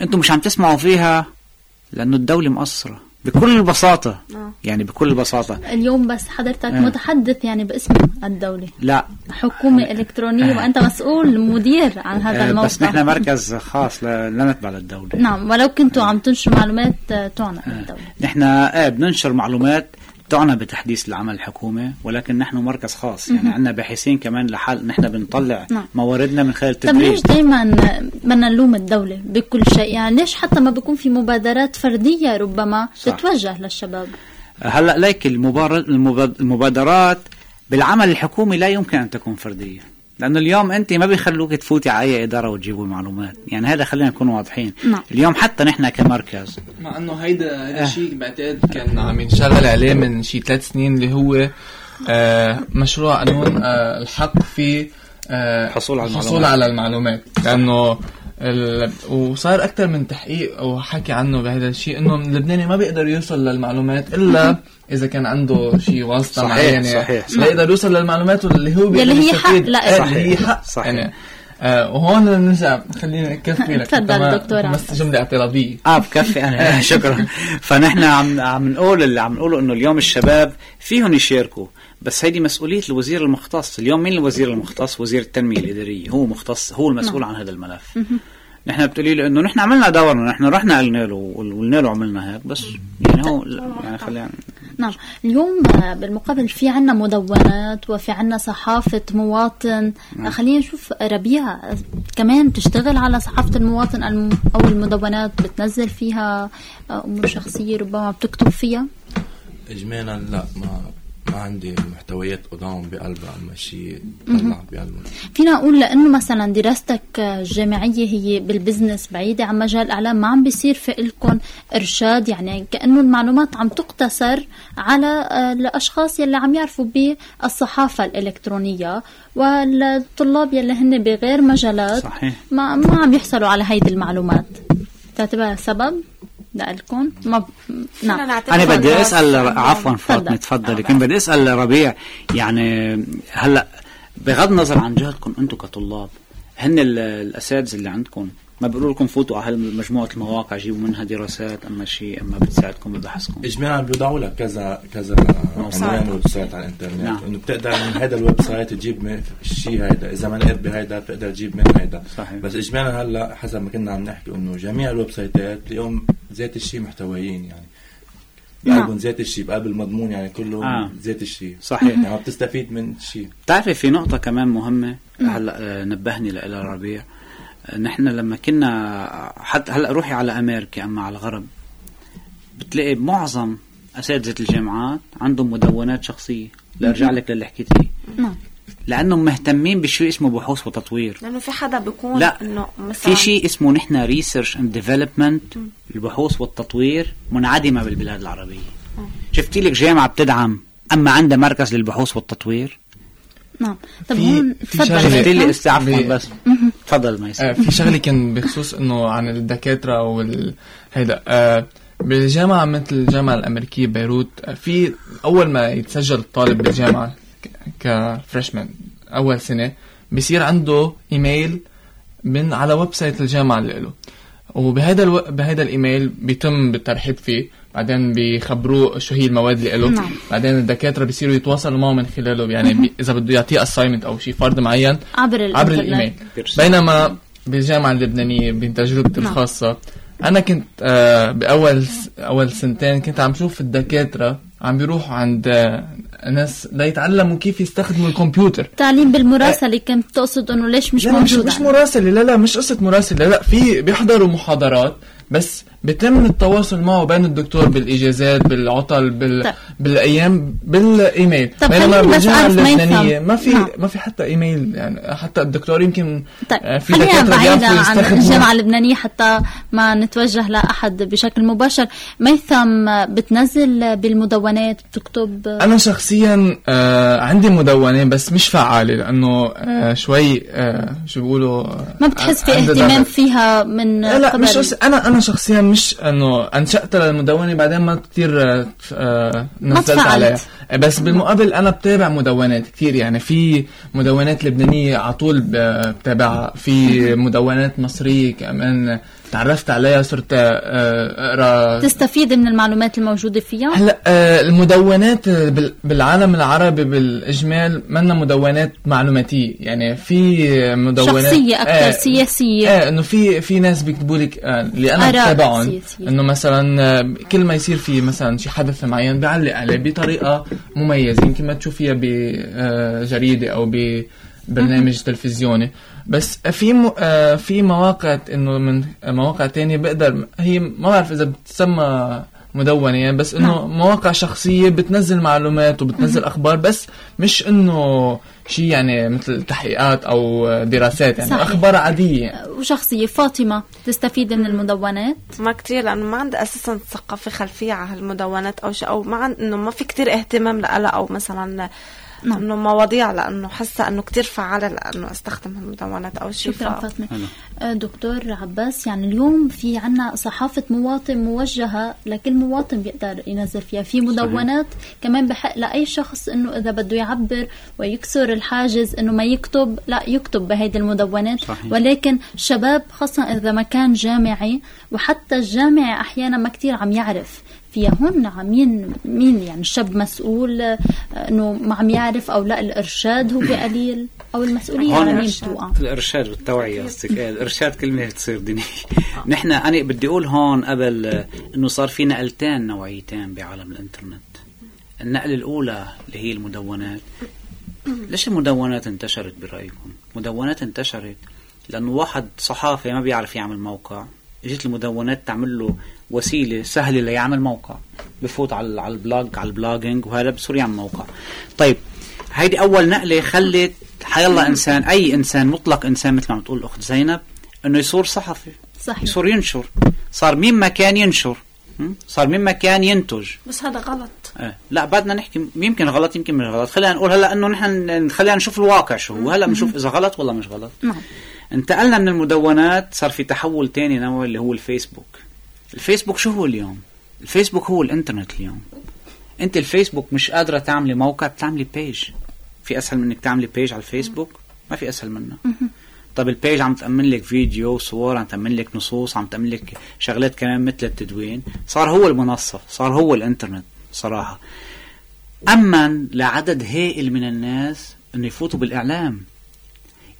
أنتم مش عم تسمعوا فيها؟ لأنه الدولة مقصرة. بكل البساطه آه. يعني بكل البساطه اليوم بس حضرتك آه. متحدث يعني باسم الدولة. لا. حكومة إلكترونية وأنت مسؤول مدير عن هذا آه، الموقع. بس نحن مركز خاص لا لا نتبع للدولة. نعم ولو كنتوا عم تنشروا معلومات آه، تعنى بالدولة نحن إيه بننشر معلومات تعنى بتحديث العمل الحكومي ولكن نحن مركز خاص. يعني عندنا باحثين كمان لحال نحن بنطلع نعم. مواردنا من خلال طب ليش التدريب دائما بدنا نلوم الدولة بكل شيء؟ يعني ليش حتى ما بيكون في مبادرات فردية ربما صح. تتوجه للشباب؟ هلأ ليك المبادرات بالعمل الحكومي لا يمكن أن تكون فردية. لأنه اليوم أنت ما بيخلوك تفوتي على أي إدارة وتجيبوا معلومات يعني هذا خلينا نكون واضحين نعم. اليوم حتى نحن كمركز مع إنه هيدا هيدا الشيء بعتقد كان عم ينشغل عليه من شي ثلاث سنين اللي هو آه مشروع قانون آه الحق في آه الحصول على الحصول المعلومات. على المعلومات لأنه. وصار أكثر من تحقيق أو حكي عنه بهذا الشيء إنه اللبناني ما بيقدر يوصل للمعلومات إلا إذا كان عنده شيء واسطة صحيح، معينة صحيح، صح. لا يقدر يوصل للمعلومات اللي هو بيقدر يلي هي. حق. إيه، اللي هي صحيح، حق صحيح. يعني آه وهون نرجع خليني أكفي لك تفضل دكتور بس. جملة اعتراضية آه بكفي أنا شكرا فنحن عم عم نقول اللي عم نقوله إنه اليوم الشباب فيهم يشاركوا بس هيدي مسؤولية الوزير المختص. اليوم مين الوزير المختص؟ وزير التنمية الإدارية. هو مختص هو المسؤول عن هذا الملف. نحن بتقولي له إنه نحن عملنا دورنا نحن رحنا قلنا له وقلنا له عملنا هيك بس يعني هو يعني خلينا نعم. اليوم بالمقابل في عنا مدونات وفي عنا صحافة مواطن. آه، خلينا نشوف ربيع كمان بتشتغل على صحافة المواطن الم- أو المدونات بتنزل فيها آه، أمور شخصية ربما بتكتب فيها؟ اجمالا لا ما ما عندي محتويات قدام بقلبها اما شيء طلع بقلبها فينا نقول لأنه مثلا دراستك الجامعيه هي بالبزنس بعيدة عن مجال الإعلام ما عم بيصير في لكم إرشاد يعني كأنه المعلومات عم تقتصر على آه، الأشخاص يلي عم يعرفوا بالصحافة الإلكترونية والطلاب يلي هن بغير مجالات. صحيح. ما ما عم يحصلوا على هيدي المعلومات. تعتبرها سبب؟ لكم ما ب... نعم أنا بدي. أسأل عفوا. فاطمه تفضلي كنت بدي أسأل ربيع يعني هلأ بغض النظر عن جهدكم أنتم كطلاب هن ال- الأساتذة اللي عندكم ما بيقولوا لكم فوتوا على مجموعة المواقع جيبوا منها دراسات أما شيء أما بتساعدكم ببحثكم اجمالا بيوضعوا لك كذا كذا عنوان website على الإنترنت نعم. إنه بتقدر من هذا ال website تجيب من الشيء هيدا إذا ما لقيت بهيدا بتقدر تجيب من هيدا صحيح. بس اجمالا هلأ حسب ما كنا عم نحكي إنه جميع ال website ات اليوم ذات الشيء محتويين يعني نعم. بقلبهم ذات الشيء بقلب المضمون يعني كله آه. ذات الشيء صحيح. يعني ما بتستفيد من شيء بتعرفي في نقطة كمان مهمة هلأ آه، نبهني لها ربيع آه، نحن لما كنا حتى هلأ روحي على أمريكا أما على الغرب بتلاقي معظم أساتذة الجامعات عندهم مدونات شخصية. لارجع لك للي حكيت فيه. نعم. لأنهم مهتمين بشيء اسمه بحوث وتطوير. لأنه في حدا بيكون لا إنه مثلا في شيء اسمه نحن research and development البحوث والتطوير منعدمة بالبلاد العربية. شفتي لك جامعة بتدعم أما عندها مركز للبحوث والتطوير؟ نعم. طب هون تفضل. شفتي لي. استعفوا ب- بس. تفضل ما آه، في شغلة كان بخصوص إنه عن الدكاترة وال هيدا آه، بالجامعة مثل الجامعة الأمريكية بيروت آه، في أول ما يتسجل الطالب بالجامعة ك freshman أول سنة بصير عنده إيميل من على website الجامعة اللي له. وبهذا ألو... بهذا الإيميل بيتم بالترحيب فيه. بعدين بيخبروه شو هي المواد اللي له نعم. بعدين الدكاترة بيصيروا يتواصلوا معه من خلاله يعني بي... إذا بده يعطيه assignment أو شيء فرض معين عبر عبر. الايميل. بينما بالجامعة اللبنانية بتجربتي نعم. الخاصه أنا كنت آه، بأول أول سنتين كنت عم شوف الدكاترة عم بيروحوا عند آه، ناس ليتعلموا كيف يستخدموا الكمبيوتر تعليم بالمراسلة كنت تقصد إنه ليش مش مش موجود مش عندنا؟ مراسلة لا لا مش قصة مراسلة لا في بيحضروا محاضرات بس بيتم التواصل معه بين الدكتور بالإجازات بالعطل بال... طيب. بالأيام بالإيميل طب بينما بالجامعة اللبنانية. ما في نعم. ما في حتى إيميل يعني حتى الدكتور يمكن طيب آه، في خلينا بعيدا عن يستخدموا الجامعة اللبنانية حتى ما نتوجه لأحد بشكل مباشر ميثم بتنزل بالمدونات بتكتب أنا شخصيا آه عندي مدونة بس مش فعالة لأنه آه شوي آه شو بيقولوا ما بتحس في اهتمام. فيها من لا لا مش أنا أنا شخصيا مش انه انشأت للمدونة بعدين ما كثير آه، آه نزلت. عليها. بس بالمقابل أنا بتابع مدونات كثير يعني في مدونات لبنانية على طول بتابعها. في مدونات مصرية كمان. تعرفت عليها صرت آه، أقرأ. تستفيد من المعلومات الموجودة فيها؟ هلا آه، المدونات آه، بال- بالعالم العربي بالإجمال منا مدونات معلوماتية. يعني في مدونات شخصية أكثر سياسية. إيه إنه في في ناس بيكتبوا لك آه، اللي أنا بتابعهم. إنه مثلا آه، كل ما يصير في مثلا شي حدث معين بيعلق عليه بطريقة مميزة. يمكن ما تشوفيها بجريده أو ببرنامج تلفزيوني. بس في م... آه، في مواقع إنه من مواقع تانية بقدر هي ما بعرف إذا بتسمى مدونة يعني بس إنه مواقع شخصية بتنزل معلومات وبتنزل أخبار بس مش إنه شيء يعني مثل تحقيقات أو دراسات يعني صحيح. أخبار عادية. وشخصية. فاطمة تستفيد من المدونات؟ ما كتير لأنه ما عندي أساسا ثقافة خلفية على هالمدونات أو شيء أو ما عند إنه ما في كتير اهتمام لها أو مثلا نعم. إنه مواضيع لأنه حاسة إنه كتير فعالة لأنه أستخدم هالمدونات أو شيء شكرا ف- فاطمة حلو. آه، دكتور عباس يعني اليوم في عنا صحافة مواطن موجهة لكل مواطن بيقدر ينزل فيها في مدونات كمان بحق لأي شخص إنه إذا بده يعبر ويكسر الحاجز إنه ما يكتب لا يكتب بهيدي المدونات صحيح. ولكن شباب خاصة إذا ما كان جامعي وحتى الجامعي أحيانا ما كتير عم يعرف فيها هون عم مين مين يعني الشاب مسؤول آه، إنه ما عم يعرف أو لا الإرشاد هو بقليل أو المسؤوليه هون على مين. بتوقع الإرشاد والتوعيه قصدك الإرشاد كلمه تصير دنيا نحن أنا بدي أقول هون قبل آه، إنه صار في نقلتين نوعيتين بعالم الإنترنت. النقلة الأولى اللي هي المدونات. ليش المدونات انتشرت برأيكم؟ مدونات انتشرت لأنه واحد صحافي ما بيعرف يعمل موقع. اجت المدونات تعمل له وسيلة سهلة ليعمل موقع بفوت على على ال blog على ال blogging وهذا بصير يعمل موقع. طيب هيدي أول نقلة خلت حيالله إنسان أي إنسان مطلق إنسان مثل ما عم تقول الأخت زينب إنه يصير صحفي صحيح. يصير ينشر. صار مين ما كان ينشر? صار مين ما كان ينتج. بس هذا غلط. آه. لا بدنا نحكي يمكن غلط يمكن مش غلط. خلينا نقول هلأ إنه نحن خلينا نشوف الواقع شو هو. هلأ بنشوف إذا غلط ولا مش غلط. نعم. انتقلنا من المدونات صار في تحول تاني نوعي اللي هو الفيسبوك. الفيسبوك شو هو اليوم؟ الفيسبوك هو الإنترنت اليوم. أنت الفيسبوك مش قادرة تعملي موقع بتعملي page في أسهل من انك تعملي page على الفيسبوك؟ ما في أسهل منها طب ال page عم تأمن لك فيديو صور عم تأمن لك نصوص عم تأمن لك شغلات كمان مثل التدوين. صار هو المنصة صار هو الإنترنت صراحة. أمن لعدد هائل من الناس إنه يفوتوا بالإعلام.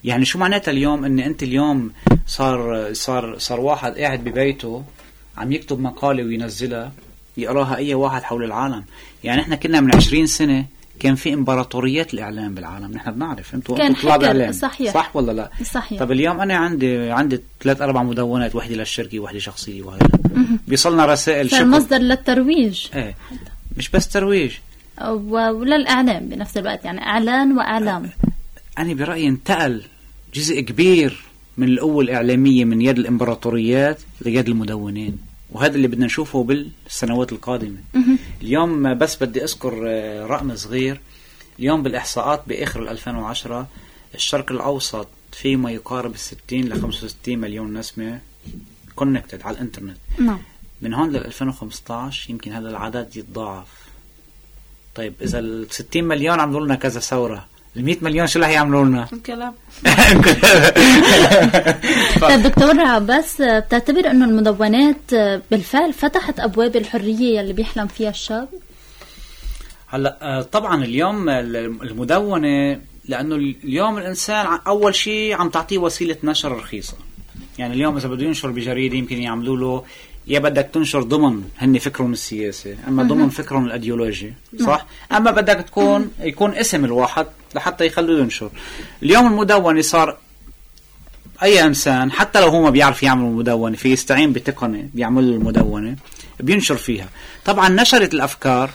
يعني شو معناتها اليوم إن أنت اليوم صار صار صار واحد قاعد ببيته عم يكتب مقالة وينزلها يقراها أي واحد حول العالم. يعني إحنا كنا من 20 سنة كان في إمبراطوريات الاعلام بالعالم نحن بنعرف. أنتوا كان طلاب إعلام. صحيح. صح ولا لا؟ صحيح. طب اليوم أنا عندي عندي ثلاث أربع مدونات وحدة للشركه وحدة شخصية وهذا. بيصلنا رسائل صار مصدر للترويج. إيه. مش بس ترويج. و- وللإعلام بنفس الوقت يعني إعلان وإعلام. أنا برأيي انتقل جزء كبير من القوة الإعلامية من يد الإمبراطوريات ليد المدونين وهذا اللي بدنا نشوفه بالسنوات القادمة. اليوم بس بدي أذكر آه، رقم صغير. اليوم بالإحصاءات بآخر 2010 الشرق الأوسط في ما يقارب ال 60 ل 65 مليون نسمة connected على الإنترنت. نعم. من هون لل 2015 يمكن هذا العدد يتضاعف. طيب إذا ال 60 مليون عملوا لنا كذا ثورة ال 100 مليون شو رح يعملوا لنا؟ انقلب طيب دكتور عباس بتعتبر إنه المدونات بالفعل فتحت أبواب الحرية يلي بيحلم فيها الشاب؟ هلأ آه، طبعا اليوم ال- المدونة لأنه اليوم الإنسان أول شيء عم تعطيه وسيلة نشر رخيصة يعني اليوم إذا بده ينشر بجريدة يمكن يعملوا له يا بدك تنشر ضمن هن فكرهم السياسي. أما ضمن فكرهم الأيديولوجي صح؟ أما بدك تكون يكون اسم الواحد لحتى يخلوه ينشر. اليوم المدونه صار أي إنسان حتى لو هو ما بيعرف يعمل مدونه في يستعين بتقنيه بيعمل له المدونه بينشر فيها. طبعا نشرت الأفكار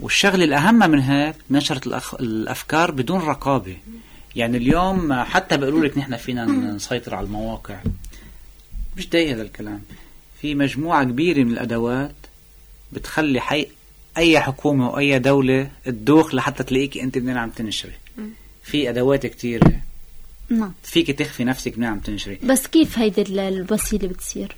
والشغلة الأهم من هيك نشرت الأخ... الأفكار بدون رقابة. يعني اليوم حتى بيقولوا لك نحن فينا نسيطر على المواقع. مش دقيق هذا الكلام. في مجموعة كبيرة من الأدوات بتخلي حي أي حكومة واي دولة تدوخ لحتى تلاقيك أنت منين عم تنشري. في أدوات كتيره نعم. فيك تخفي نفسك منين عم تنشري. بس كيف هيدي ال- الوسيلة بتصير؟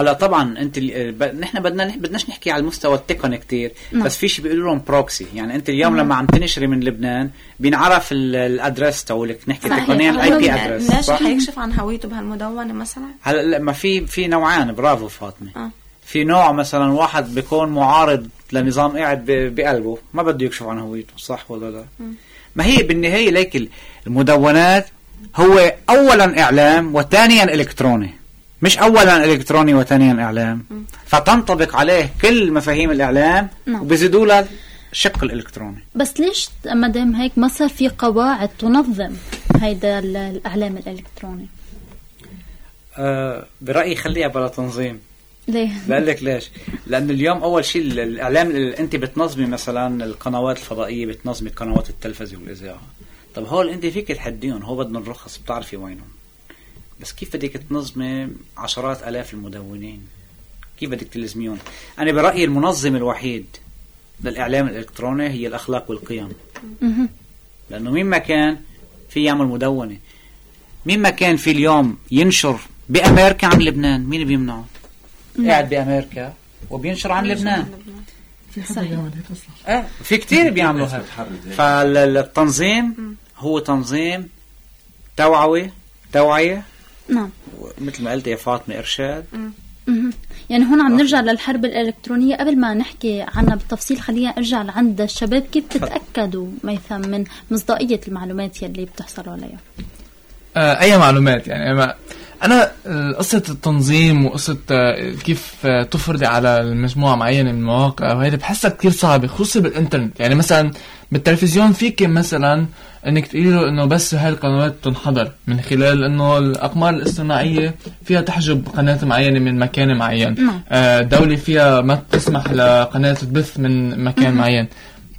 هلا طبعا أنت ب- نحن بدنا نح- بدناش نحكي على المستوى التقني كتير نعم. بس في شيء بيقولوا لهم proxy يعني أنت اليوم لما عم تنشري من لبنان بينعرف ال- ال address تبعولك نحكي. تقنيا ال IP address الناشر صح؟ حيكشف عن هويته بهالمدونة مثلا؟ هلا لا، ما في في نوعان برافو فاطمة. آه. في نوع مثلا واحد بيكون معارض لنظام قاعد ب- بقلبه ما بده يكشف عن هويته صح ولا لا؟ ما هي بالنهاية ليك ال- المدونات هو اولا إعلام وثانيا إلكتروني. مش اولا إلكتروني وثانيا إعلام فتنطبق عليه كل مفاهيم الإعلام نعم. وبيزيدوا له الشق الإلكتروني بس ليش ما دام هيك ما صار في قواعد تنظم هيدا ال- الإعلام الإلكتروني؟ أه برأيي خليها بلا تنظيم ليه؟ بقول لك ليش؟ لأنه اليوم أول شيء ال- الإعلام ال- أنت بتنظمي مثلا القنوات الفضائية بتنظمي قنوات التلفزة والإذاعة. طب هول أنت فيك تحديهم هو بدنا الرخص بتعرفي وينهم. بس كيف بدك تنظمي عشرات آلاف المدونين؟ كيف بدك تلزميهم؟ أنا برأيي المنظم الوحيد للإعلام الإلكتروني هي الأخلاق والقيم. لأنه مين ما كان في يعمل مدونة. مين ما كان في اليوم ينشر بأمريكا عن لبنان مين بيمنعه؟ قاعد بأمريكا وبينشر عن لبنان. في حدا بيعمل هيك أصلا آه في كتير بيعملوا هيك فالتنظيم هو تنظيم توعوي توعية نعم. مثل ما قلت يا فاطمة إرشاد. مهم. يعني هون عم نرجع للحرب الإلكترونية. قبل ما نحكي عنها بالتفصيل خلينا أرجع لعند الشباب كيف تتأكدوا ميثم من مصداقية المعلومات يلي بتحصلوا عليها آه، أي معلومات يعني؟ ما أنا آه، قصة التنظيم وقصة آه، كيف آه، تفرضي على المجموعة معينة من المواقع وهيدي بحسها كثير صعبة خصوصا بالإنترنت. يعني مثلا بالتلفزيون فيك مثلا إنك تقولي له إنه بس هاي القنوات تنحضر من خلال إنه الأقمار الاصطناعية فيها تحجب قناة معينة من مكان معين. نعم. آه، دولة فيها ما تسمح لقناة تبث من مكان معين.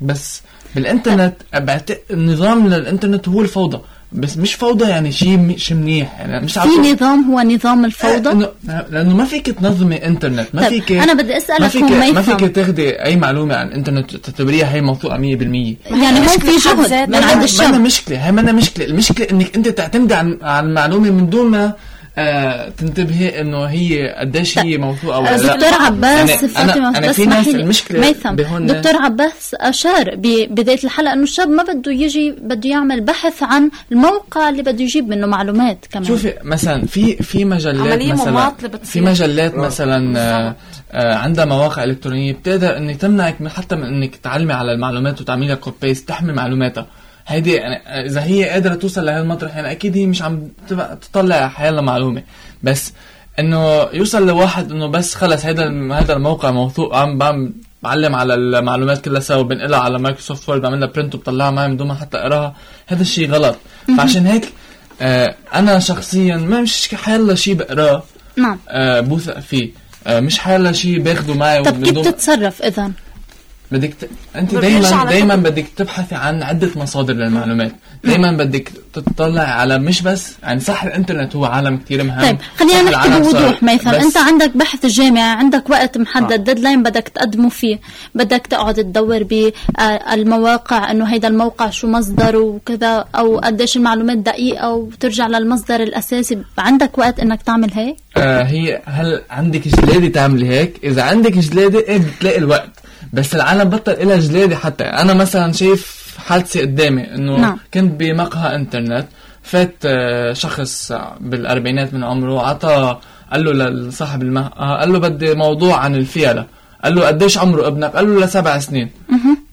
بس بالإنترنت بعتقد النظام للإنترنت هو الفوضى. بس مش فوضى يعني شيء شيء منيح يعني مش في نظام هو نظام الفوضى إنه لأنه ما فيك تنظمي إنترنت ما فيك أنا بدي أسألك ما فيك ما. فيك تاخدي أي معلومة عن الانترنت تعتبريها هي موثوقة 100% يعني هون في جهد. من عند ما الشاب مشكلة هي ما مشكلة المشكلة إنك أنت تعتمدي عن على المعلومة من دون ما آه تنتبهي إنه هي قديش هي موثوقة ولا لا دكتور عباس يعني أنا- فاطمة أنا بس في ناس. المشكلة ميثم بهون- دكتور عباس أشار ببداية الحلقة إنه الشاب ما بده يجي بده يعمل بحث عن الموقع اللي بده يجيب منه معلومات كمان شوفي مثلا في في مجلات عملية مثلا. في مجلات مثلا آه، آه، عندها مواقع إلكترونية بتقدر ان تمنعك من حتى من إنك تعلمي على المعلومات وتعملي copy paste تحمي معلوماتها هيدي يعني إذا هي قادرة توصل لهالمطرح يعني أكيد هي مش عم تطلع حيالها معلومة. بس إنه يوصل لواحد إنه بس خلص هذا هذا الموقع موثوق عم بعم بعلم على المعلومات كلها سوا وبنقلها على Microsoft Word بعمل لها print وبطلعها معي من دون ما حتى أقراها. هذا الشيء غلط. فعشان هيك آه أنا شخصيا ما مش حيلا شيء بقراه نعم. آه بوثق فيه. آه مش حيلا شيء باخده معي طب كيف دون- تتصرف إذا بدك ت... أنت دائما كتب. بدك تبحثي عن عدة مصادر للمعلومات دائما بدك تطلع على مش بس يعني صح الإنترنت هو عالم كتير مهم. طيب خلينا نحكي بوضوح ميثم أنت عندك بحث جامعي عندك وقت محدد ديدلاين بدك تقدمه فيه بدك تقعد تدور بالمواقع إنه هيدا الموقع شو مصدره وكذا أو قديش المعلومات دقيقة وترجع للمصدر الأساسي. عندك وقت إنك تعمل هيك؟ آه هي هل عندك جلاده تعملي هيك؟ إذا عندك جلاده إيه بتلاقي الوقت. بس العالم بطل إلها جلاده حتى. أنا مثلا شايف حادثة قدامي إنه نعم. كنت بمقهى إنترنت فات آه، شخص بالأربعينات من عمره عطى قال له لصاحب المقهى قال له بدي موضوع عن الفيلة قال له قديش عمره ابنك؟ قال له لسبع سنين.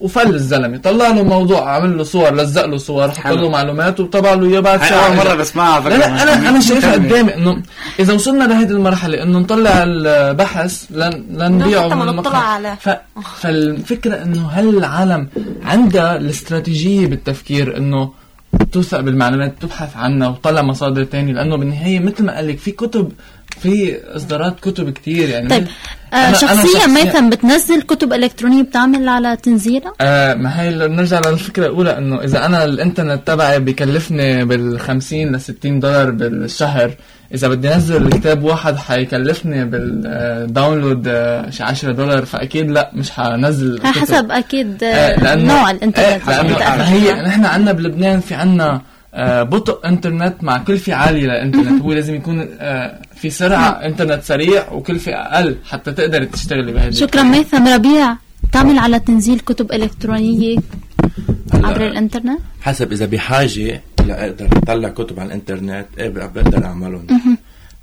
وفل الزلمة. طلع له موضوع عمل له صور لزق له صور حط. له معلومات وطبع له إياه بعد ساعه أول مرة رجع. بسمعها لا لا أنا أنا شايفها قدامي إنه إذا وصلنا لهذه المرحلة إنه نطلع البحث لن لنبيعه من المقهى. ف... فالفكرة إنه هل العالم عندها الاستراتيجية بالتفكير إنه توثق بالمعلومات تبحث عنها وتطلع مصادر تانية؟ لأنه بالنهاية مثل ما قال لك في كتب في اصدارات كتب كتير يعني طيب آه أنا شخصيا ميثم بتنزل كتب إلكترونية بتعمل على تنزيلها آه ما هي اللي بنرجع للفكرة الأولى إنه إذا أنا الإنترنت تبعي بكلفني بال 50 ل 60 دولار بالشهر إذا بدي أنزل الكتاب واحد حيكلفني بالداونلود آه شي 10 دولار فأكيد لأ مش حنزل. حسب أكيد آه، لأنه- نوع الإنترنت آه، ما هي. نحن عندنا بلبنان في عندنا بطء انترنت مع كلفة عالية للانترنت هو لازم يكون آه، في سرعة انترنت سريع وكلفة أقل حتى تقدر تشتغلي بهذه شكرا ميثم ربيع تعمل على تنزيل كتب إلكترونية عبر الإنترنت؟ حسب إذا بحاجة لاقدر أطلع كتب على الإنترنت إيه بقدر أعملهم.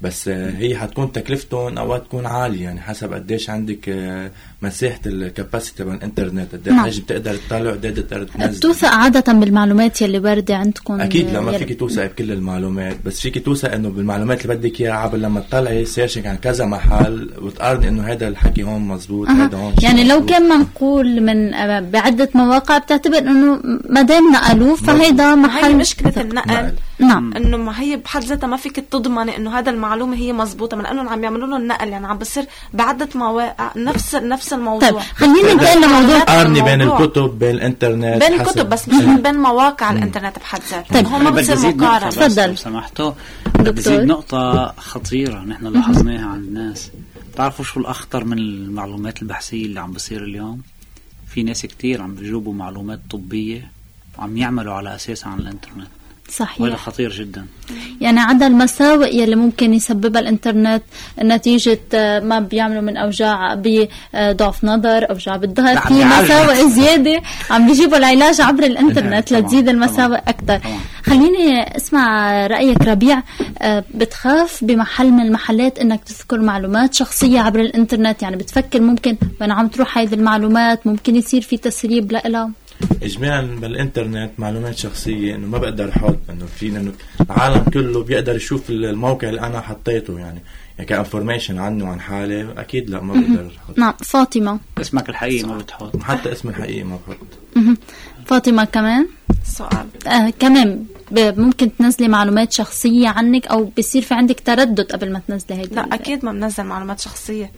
بس آه، هي حتكون تكلفتهم أوقات تكون عالية يعني حسب قديش عندك آه، مساحة الكاباسيتي تبع الانترنت قد نعم. إيه حاجة بتقدر تطلع وقد إيه بتقدر تنزل بتوثق عادة بالمعلومات يلي واردة عندكم أكيد لا ما يلي- فيك توثق بكل المعلومات بس فيك توثق إنه بالمعلومات اللي بدك إياها عبر لما تطلعي سيرشنج عن كذا محل وتقارني إنه هذا الحكي هون مزبوط أها. هذا هون يعني لو مزبوط. كان منقول من آه، بعدة مواقع بتعتبر إنه ما دام نقلوه فهيدا هي محل مشكلة ثقة. النقل نقل. نعم إنه ما هي بحد ذاتها ما فيك تضمني إنه هذا المعلومة هي مزبوطة من انه عم يعملوا له النقل يعني عم بصير بعدة مواقع نفس نفس الموضوع طيب خلينا ننتقل لموضوع قارني بين. الكتب بين الإنترنت بين الكتب بس مش بين مواقع الإنترنت بحد ذاتها طيب. بتصير أزيد نقطة مقارنه تفضل. لو سمحتوا. أزيد نقطة خطيرة نحن لاحظناها عند الناس بتعرفوا شو الأخطر من المعلومات البحثية اللي عم بصير اليوم في ناس كتير عم بيجيبوا معلومات طبية وعم يعملوا على أساسها عن الإنترنت وهذا صحيح خطير جدا. يعني عدا المساوئ يلي ممكن يسببها الإنترنت نتيجة آه، ما بيعملوا من أوجاع بضعف نظر أوجاع بالظهر. في. مساوئ زيادة. عم بيجيبوا العلاج عبر الإنترنت لتزيد المساوئ أكثر. خليني أسمع رأيك ربيع آه، بتخاف بمحل من المحلات إنك تذكر معلومات شخصية عبر الإنترنت؟ يعني بتفكر ممكن وين عم تروح هيدي المعلومات؟ ممكن يصير في تسريب لها اجمالا بالإنترنت معلومات شخصية إنه ما بقدر أحط إنه في إنه العالم كله بيقدر يشوف الموقع اللي أنا حطيته يعني. يعني كانفورميشن عني وعن حالي أكيد لا ما بقدر أحط. نعم فاطمة. اسمك الحقيقي ما بتحط. حتى اسم الحقيقي ما بحط. مهم. فاطمة كمان؟ سؤال. آه كمان ممكن تنزلي معلومات شخصية عنك أو بصير في عندك تردد قبل ما تنزلي هيدي لا أكيد ما بنزل معلومات شخصية.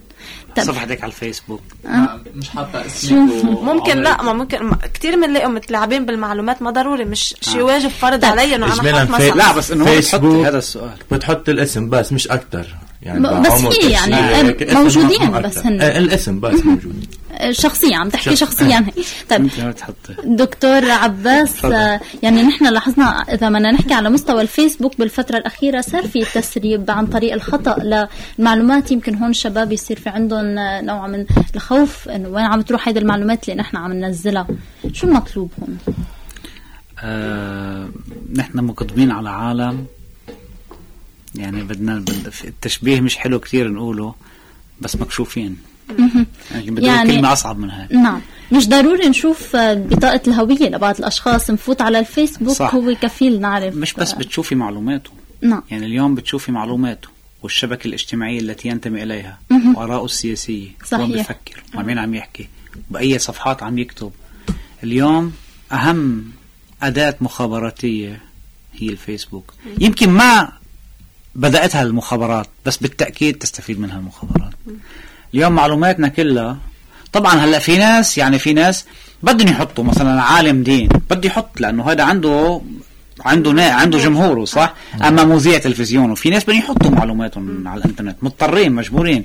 صفحتك على الفيسبوك ما- مش حاطة اسمك ممكن لا. ما ممكن ما كثير بنلاقيهم متلاعبين بالمعلومات ما ضروري مش شيء واجب فرض طيب. علي إنه أنا أحط في- مثلا لا بس إنه. بتحطي هذا السؤال بتحط الاسم بس مش أكتر يعني بس في تشريح، يعني، اسم موجودين بس. هن. آه، الاسم بس موجود آه، شخصية عم تحكي شخص- شخصيا هي طيب دكتور عباس يعني نحن لاحظنا إذا بدنا نحكي على مستوى الفيسبوك بالفترة الأخيرة صار في تسريب عن طريق الخطأ للمعلومات يمكن هون الشباب يصير في عندهم نوع من الخوف انه وين عم تروح هيدي المعلومات اللي نحن عم ننزلها. شو المطلوب هون؟ آه نحن مقدمين على عالم. يعني بدنا بد- التشبيه مش حلو كتير نقوله بس مكشوفين. يعني يعني- كلمة أصعب من هيك. نعم. مش ضروري نشوف آه، بطاقة الهوية لبعض الأشخاص. نفوت على الفيسبوك صح. هو كفيل نعرف. مش بس آه، بتشوفي معلوماته. نعم. يعني اليوم بتشوفي معلوماته والشبكة الاجتماعية التي ينتمي إليها وآراءه السياسية صحيح. وين بفكر ومين عم يحكي بأي صفحات عم يكتب. اليوم أهم أداة مخابراتية هي الفيسبوك. يمكن ما بدأتها المخابرات بس بالتأكيد تستفيد منها المخابرات اليوم معلوماتنا كلها. طبعا هلأ في ناس يعني في ناس بدهم يحطوا مثلا عالم دين بده يحط لأنه هذا عنده عنده نا... عنده جمهوره صح؟ أما مذيع تلفزيون وفي ناس بدهم يحطوا معلوماتهم على الإنترنت مضطرين مجبورين.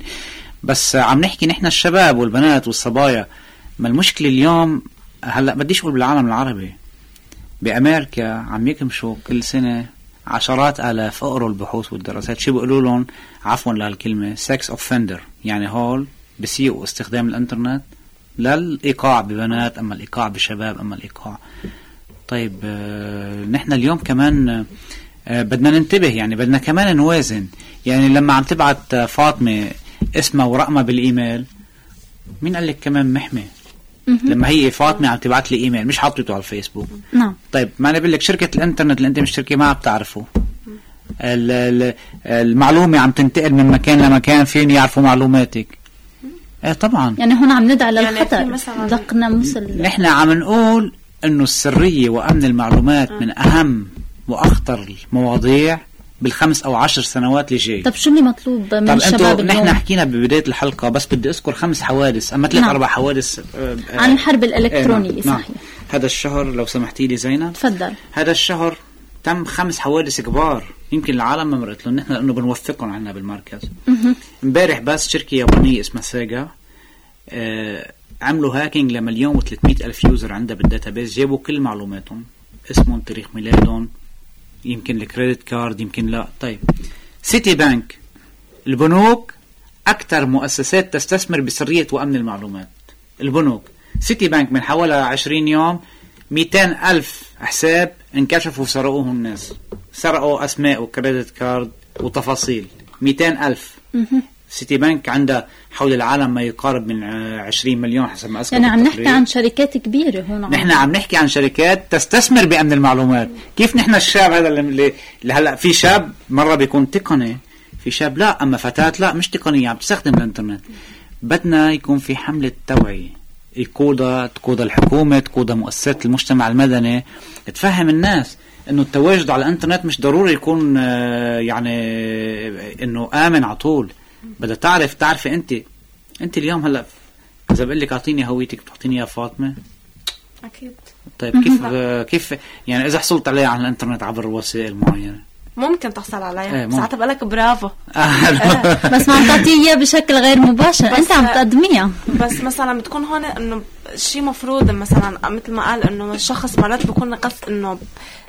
بس عم نحكي نحن الشباب والبنات والصبايا ما المشكلة اليوم؟ هلأ بديش أقول بالعالم العربي. بأمريكا عم يكمشوا كل سنة عشرات آلاف. اقروا البحوث والدراسات. شو بيقولوا لهم عفوا لهالكلمة sex offender يعني هول بسيئوا استخدام الإنترنت للإيقاع ببنات أما الإيقاع بشباب أما الإيقاع. طيب آه نحن اليوم كمان آه بدنا ننتبه يعني بدنا كمان نوازن. يعني لما عم تبعت فاطمة اسمها ورقمها بالإيميل مين قال لك كمان محمي؟ لما هي فاطمة عم تبعت لي إيميل مش حاطته على الفيسبوك. نعم. طيب ما أنا بقول لك شركة الإنترنت اللي أنت مشتركه معها بتعرفه ال- ال- المعلومة عم تنتقل من مكان لمكان فين يعرفوا معلوماتك. إيه طبعا. يعني هون عم ندعي يعني للخطر مثلاً- دقنا مثل نحن عم نقول إنه السرية وأمن المعلومات من أهم وأخطر المواضيع بالخمس أو عشر سنوات اللي جاي. طب شو اللي مطلوب من طب الشباب أنتوا نحن حكينا ببداية الحلقة بس بدي أذكر خمس حوادث أما ثلاث نعم. أربع حوادث آه، آه، عن الحرب إيه، نعم، الإلكترونية نعم. صحيح. هذا الشهر لو سمحتي لي زينب تفضل. هذا الشهر تم خمس حوادث كبار يمكن العالم ما مرت لهم نحن لأنه بنوثقهم عنا بالمركز. امبارح بس شركة يابانية اسمها Sega آه عملوا hacking لمليون و300 ألف user عندها بال database جابوا كل معلوماتهم اسمهم تاريخ ميلادهم يمكن ال credit card يمكن لا. طيب. Citibank البنوك أكثر مؤسسات تستثمر بسرية وأمن المعلومات. البنوك. Citibank من حوالي 20 يوم 200 ألف حساب انكشفوا وسرقوهم الناس. سرقوا أسماء و credit card وتفاصيل. 200 ألف. Citibank عندها حول العالم ما يقارب من آه، 20 مليون حسب ما أذكر يعني عم نحكي. عن شركات كبيرة هون نحن عم نحكي عن شركات تستثمر بأمن المعلومات. كيف نحن الشاب هذا اللي, هلأ في شاب مرة بيكون تقني في شاب لا أما فتاة لا مش تقنية عم تستخدم الإنترنت. بدنا يكون في حملة توعية. يقودها تقودها الحكومة تقودها مؤسسات المجتمع المدني. تفهم الناس إنه التواجد على الإنترنت مش ضروري يكون آه، يعني إنه آمن على طول. بدها تعرف تعرفي أنت أنت اليوم هلأ إذا بقول لك أعطيني هويتك بتعطيني إياها فاطمة. أكيد. طيب كيف كيف يعني إذا حصلت عليها على الإنترنت عبر وسائل معينة؟ ممكن تحصل إيه، عليها ممكن. ساعتها بقول لك برافو بس ما عم تعطيه بشكل غير مباشر. أنت عم تقدميها. بس مثلا بتكون هون إنه شيء مفروض مثلا مثل ما قال إنه الشخص مرات بيكون قصد إنه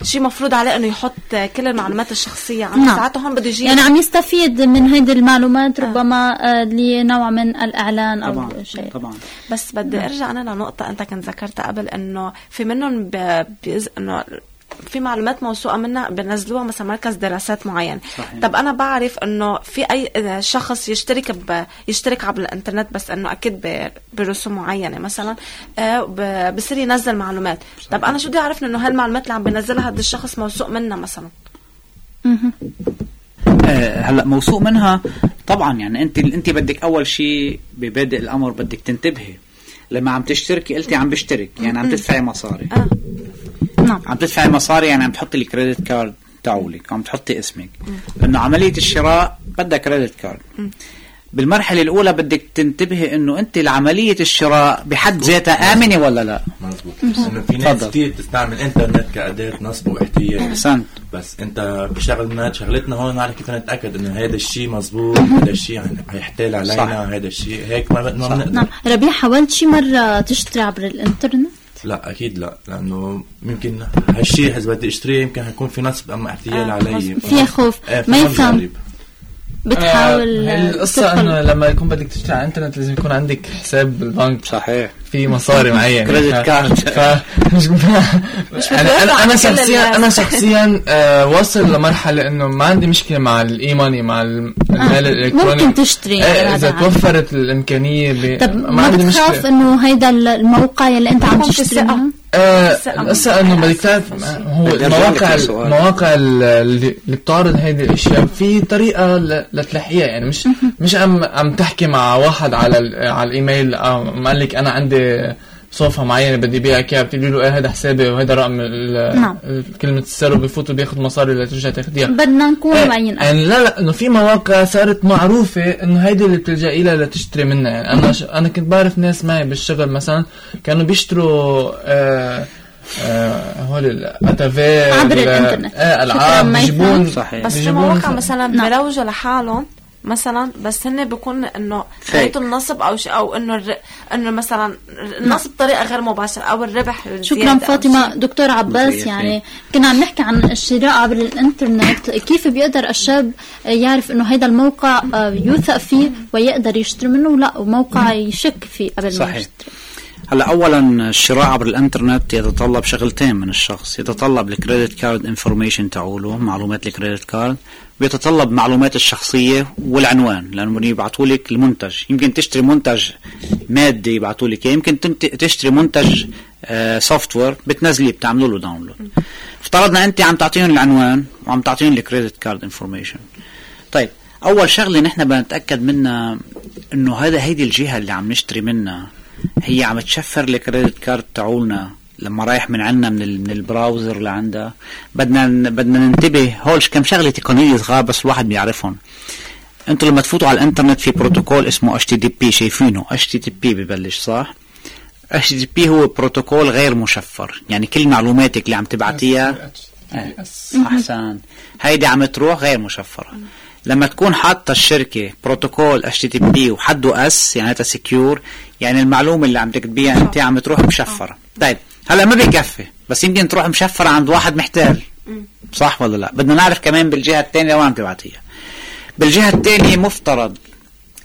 شيء مفروض عليه إنه يحط كل المعلومات الشخصية. عنه نعم. ساعتها هون بده يجي يعني عم يستفيد من هيدي المعلومات ربما آه، لنوع من الإعلان أو طبعا شيء. طبعا. بس بدي أرجع أنا لنقطة أنت كنت ذكرتها قبل إنه في منهم ب... بيز... إنه في معلومات موثوقة منها بنزلوها مثلا مركز دراسات معين. صحيح. طب أنا بعرف إنه في أي شخص يشترك ب... يشترك عبر الإنترنت بس إنه أكيد ب... برسوم معينة مثلا آه ب... بصير ينزل معلومات. طب أنا شو بدي أعرف إنه هالمعلومات اللي عم بنزلها هذا الشخص موثوق منها مثلا؟ آه، هلأ موثوق منها؟ طبعا يعني أنت أنت بدك أول شيء ببادئ الأمر بدك تنتبهي. لما عم تشتركي قلتي عم بشترك يعني عم تدفعي مصاري. آه. نعم. عم تدفعي مصاري يعني عم تحطي الكريدت كارد تاعولك عم تحطي اسمك. لأنه عملية الشراء بدها كريدت كارد بالمرحلة الأولى بدك تنتبهي إنه أنت عمليه الشراء بحد ذاتها آمنة ولا لا؟ مزبوط إنه في ناس. كثير تستعمل الانترنت كأداة نصب واحتيال أحسنت. بس أنت بشغلنا شغلتنا هون نعرف كيف نتأكد إنه هذا الشيء مزبوط هذا الشيء حيحتال علينا. هذا الشيء هيك ما ما بنقدر. نعم. ربيع حاولت شي مرة تشتري عبر الإنترنت؟ لا أكيد لا لأنه يمكن هالشيء إذا بدي أشتريه يمكن حيكون في نصب أما احتيال آه، علي. فيها خوف. إيه، ما يفهم. بتحاول آه، آه، القصة إنه لما يكون بدك تشتري على الإنترنت لازم يكون عندك حساب بالبنك صحيح في مصاري معين كريدت كارد. ف... مش أنا أنا أنا كل شخصيا. أنا شخصيا آه واصل لمرحلة إنه ما عندي مشكلة مع الاي ماني مع الم- المال الإلكتروني ممكن تشتري آه إذا. توفرت. طب ما عندي بتخاف مشكلة إنه هيدا الموقع اللي أنت عم تشتري. منه القصة انه بدك تعرف هو المواقع. المواقع اللي بتعرض هيدي الأشياء في طريقة ل- لتلحقيها يعني مش مش عم عم تحكي مع واحد على ال- على الإيميل قال لك أنا عندي صفحه معينة بدي بيعك اياها بتقولي له إيه هذا حسابي وهذا رقم ال- نعم. كلمة السر وبيفوت وبياخذ مصاري لترجع تاخديها بدنا نكون إيه، واعيين يعني لا لا إنه في مواقع صارت معروفة إنه هيدي اللي بتلجئي لها لتشتري منها يعني أنا ش... أنا كنت بعرف ناس معي بالشغل مثلا كانوا بيشتروا آه آه هول الاتافير عبر الإنترنت. آه شكراً ألعاب. بيجيبون صحيح. بس في مواقع مثلا نعم. بيروجوا لحالهم مثلا بس هن بيكون إنه. نهاية النصب أو شيء أو إنه الر... إنه مثلا النصب بطريقة غير مباشرة أو الربح شكرا شيء. دكتور عباس يعني كنا عم نحكي عن الشراء عبر الإنترنت. كيف بيقدر الشاب يعرف إنه هذا الموقع آه، يوثق فيه ويقدر يشتري منه؟ لا وموقع يشك فيه قبل ما صحيح. يشتري. هلا اولا الشراء عبر الإنترنت يتطلب شغلتين من الشخص. يتطلب ال credit card information تاعوله معلومات ال credit card ويتطلب معلومات الشخصية والعنوان لأنه يبعثوا لك المنتج. يمكن تشتري منتج مادي يبعثوا لك يمكن تشتري منتج software بتنزليه بتعملوا له download افترضنا أنت عم تعطيهم العنوان وعم تعطيهم ال credit card information طيب أول شغلة نحن بدنا نتأكد منها إنه هذا هيدي الجهة اللي عم نشتري منها هي عم تشفر ال credit card تاعولنا لما رايح من عنا من, من ال browser لعندها. بدنا بدنا ننتبه هول ش- كم شغلة تقنيه صغار بس الواحد بيعرفهم. أنتوا لما تفوتوا على الانترنت في بروتوكول اسمه HTTP شايفينه. HTTP ببلش صح؟ HTTP هو بروتوكول غير مشفر. يعني كل معلوماتك اللي عم تبعتيها إيه، أحسن. هيدي عم تروح غير مشفرة. لما تكون حاطة الشركة بروتوكول HTTP وحده S يعني secure يعني المعلومة اللي عم تكتبيها أنت عم تروح مشفرة. طيب هلأ ما بيكفي بس يمكن تروح مشفرة عند واحد محتال. صح ولا لا؟ بدنا نعرف كمان بالجهة الثانية وين تبعتيها. بالجهة الثانية مفترض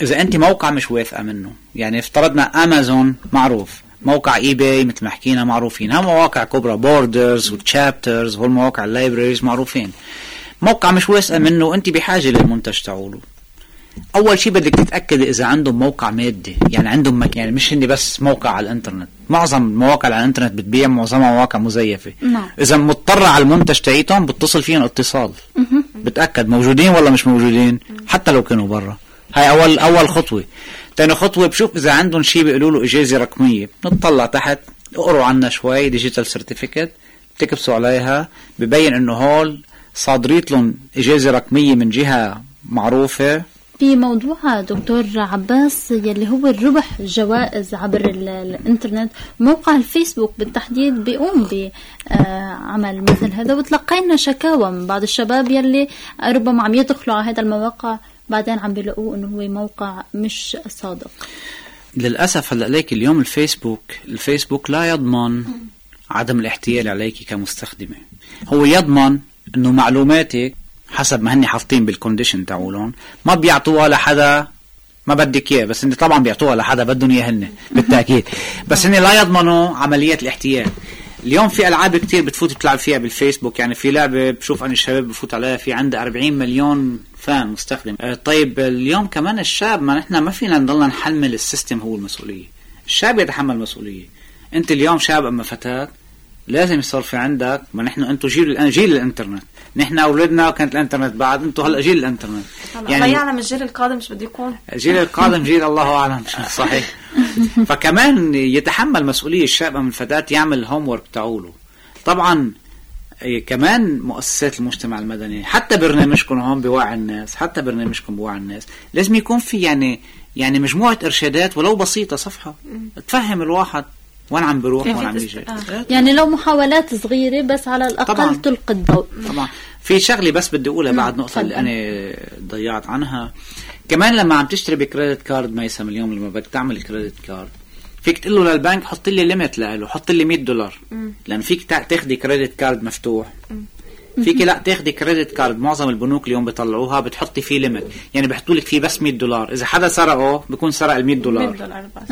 إذا أنت موقع مش واثقة منه يعني افترضنا امازون معروف موقع eBay مثل ما حكينا معروفين هم مواقع كبرى Borders و Chapters هول مواقع ال libraries معروفين. موقع مش واثقه منه وأنت بحاجة للمنتج تاعوله أول شيء بدك تتاكدي إذا عندهم موقع مادي يعني عندهم مك... يعني مش هني بس موقع على الإنترنت. معظم المواقع على الإنترنت بتبيع معظمها مواقع مزيفة. نعم. إذا مضطره على المنتج تاعيتهم بتصل فيهم اتصال. بتأكد موجودين ولا مش موجودين حتى لو كانوا برا. هاي أول أول خطوة. ثاني خطوة بشوف إذا عندهم شيء بيقولوا له إجازة رقمية. بنطلع تحت اقروا عنا شوي digital certificate بتكبسوا عليها ببين إنه هول صادرة لهم إجازة رقمية من جهة معروفة. في موضوع دكتور عباس يلي هو الربح جوائز عبر ال- الإنترنت موقع الفيسبوك بالتحديد بيقوم بعمل مثل هذا وتلقينا شكاوى من بعض الشباب يلي ربما عم يدخلوا على هذا المواقع بعدين عم بيلاقوه إنه هو موقع مش صادق. للأسف هلأ ليك اليوم الفيسبوك الفيسبوك لا يضمن عدم الاحتيال عليك كمستخدمة. هو يضمن إنه معلوماتك حسب ما هن حاطين بالكونديشن تاعولهم ما بيعطوها لحدا ما بدك إياه بس انت طبعا بيعطوها لحدا بدهم إياه هن بالتأكيد. بس هن لا يضمنوا عمليه الاحتيال. اليوم في ألعاب كتير بتفوت بتلعب فيها بالفيسبوك يعني في لعبة بشوف أنا الشباب بفوت عليها في عندها 40 مليون fan مستخدم. آه، طيب اليوم كمان الشاب ما نحن ما فينا نضلنا نحمل ال system هو المسؤولية. الشاب يتحمل المسؤوليه أنت اليوم شاب أما فتاة لازم يصير في عندك ما نحن أنتم جيل الآن- جيل الإنترنت. نحن أولادنا كانت الإنترنت بعد أنتم هلا جيل الإنترنت. هلا الله يعلم الجيل القادم مش بده يكون. الجيل القادم جيل الله أعلم صحيح. فكمان يتحمل مسؤولية الشاب من الفتاه يعمل الهوم ورك تاعوله. طبعا إيه، كمان مؤسسات المجتمع المدني حتى برنامجكم هون بوعي الناس حتى برنامجكم بوعي الناس لازم يكون في يعني يعني مجموعة إرشادات ولو بسيطة صفحة. تفهم الواحد. وين عم بروح؟ كيف وين عم تست- يجي آه. إيه، يعني لو محاولات صغيرة بس على الأقل طبعاً. تلقي الضوء طبعا. في شغلة بس بدي أقولها بعد نقطة اللي. أنا ضيعت عنها. كمان لما عم تشتري ب credit card ميسم اليوم لما بدك تعمل credit card فيك تقول له للبنك حط لي limit له حط لي 100 دولار. لأن فيك تا- تاخدي credit card مفتوح. فيك لا تاخدي credit card معظم البنوك اليوم بيطلعوها بتحطي فيه limit يعني بيحطوا لك فيه بس 100 دولار. إذا حدا سرقه بيكون سرق ال 100 100 دولار. دولار بس.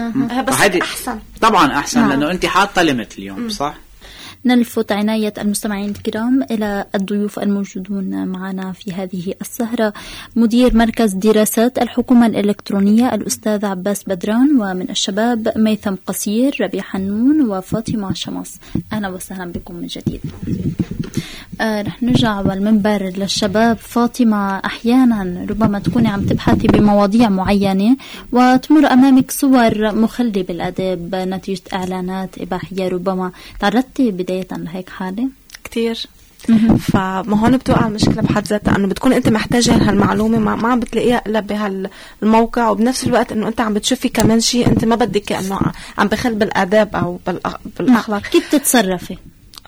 بس أحسن. طبعا أحسن نعم. لأنه أنت حاطة limit اليوم صح؟ نلفت عناية المستمعين الكرام إلى الضيوف الموجودون معنا في هذه السهرة. مدير مركز دراسات الحكومة الإلكترونية الأستاذ عباس بدران ومن الشباب ميثم قصير ربيع حنون وفاطمة شمس أهلا وسهلا بكم من جديد. آه رح نرجع على المنبر للشباب. فاطمة أحيانا ربما تكوني عم تبحثي بمواضيع معينة وتمر أمامك صور مخلة بالأداب نتيجة إعلانات إباحية. ربما تعرضتي بداية لهيك حالة؟ كتير. فما هون بتوقع المشكلة بحد ذاتها إنه بتكون أنت محتاجة هالمعلومه ما, ما عم بتلاقيها إلا بهالموقع وبنفس الوقت إنه أنت عم بتشوفي كمان شيء أنت ما بدك إنه عم بخل بالاداب أو بالأخلاق. كيف تتصرفي؟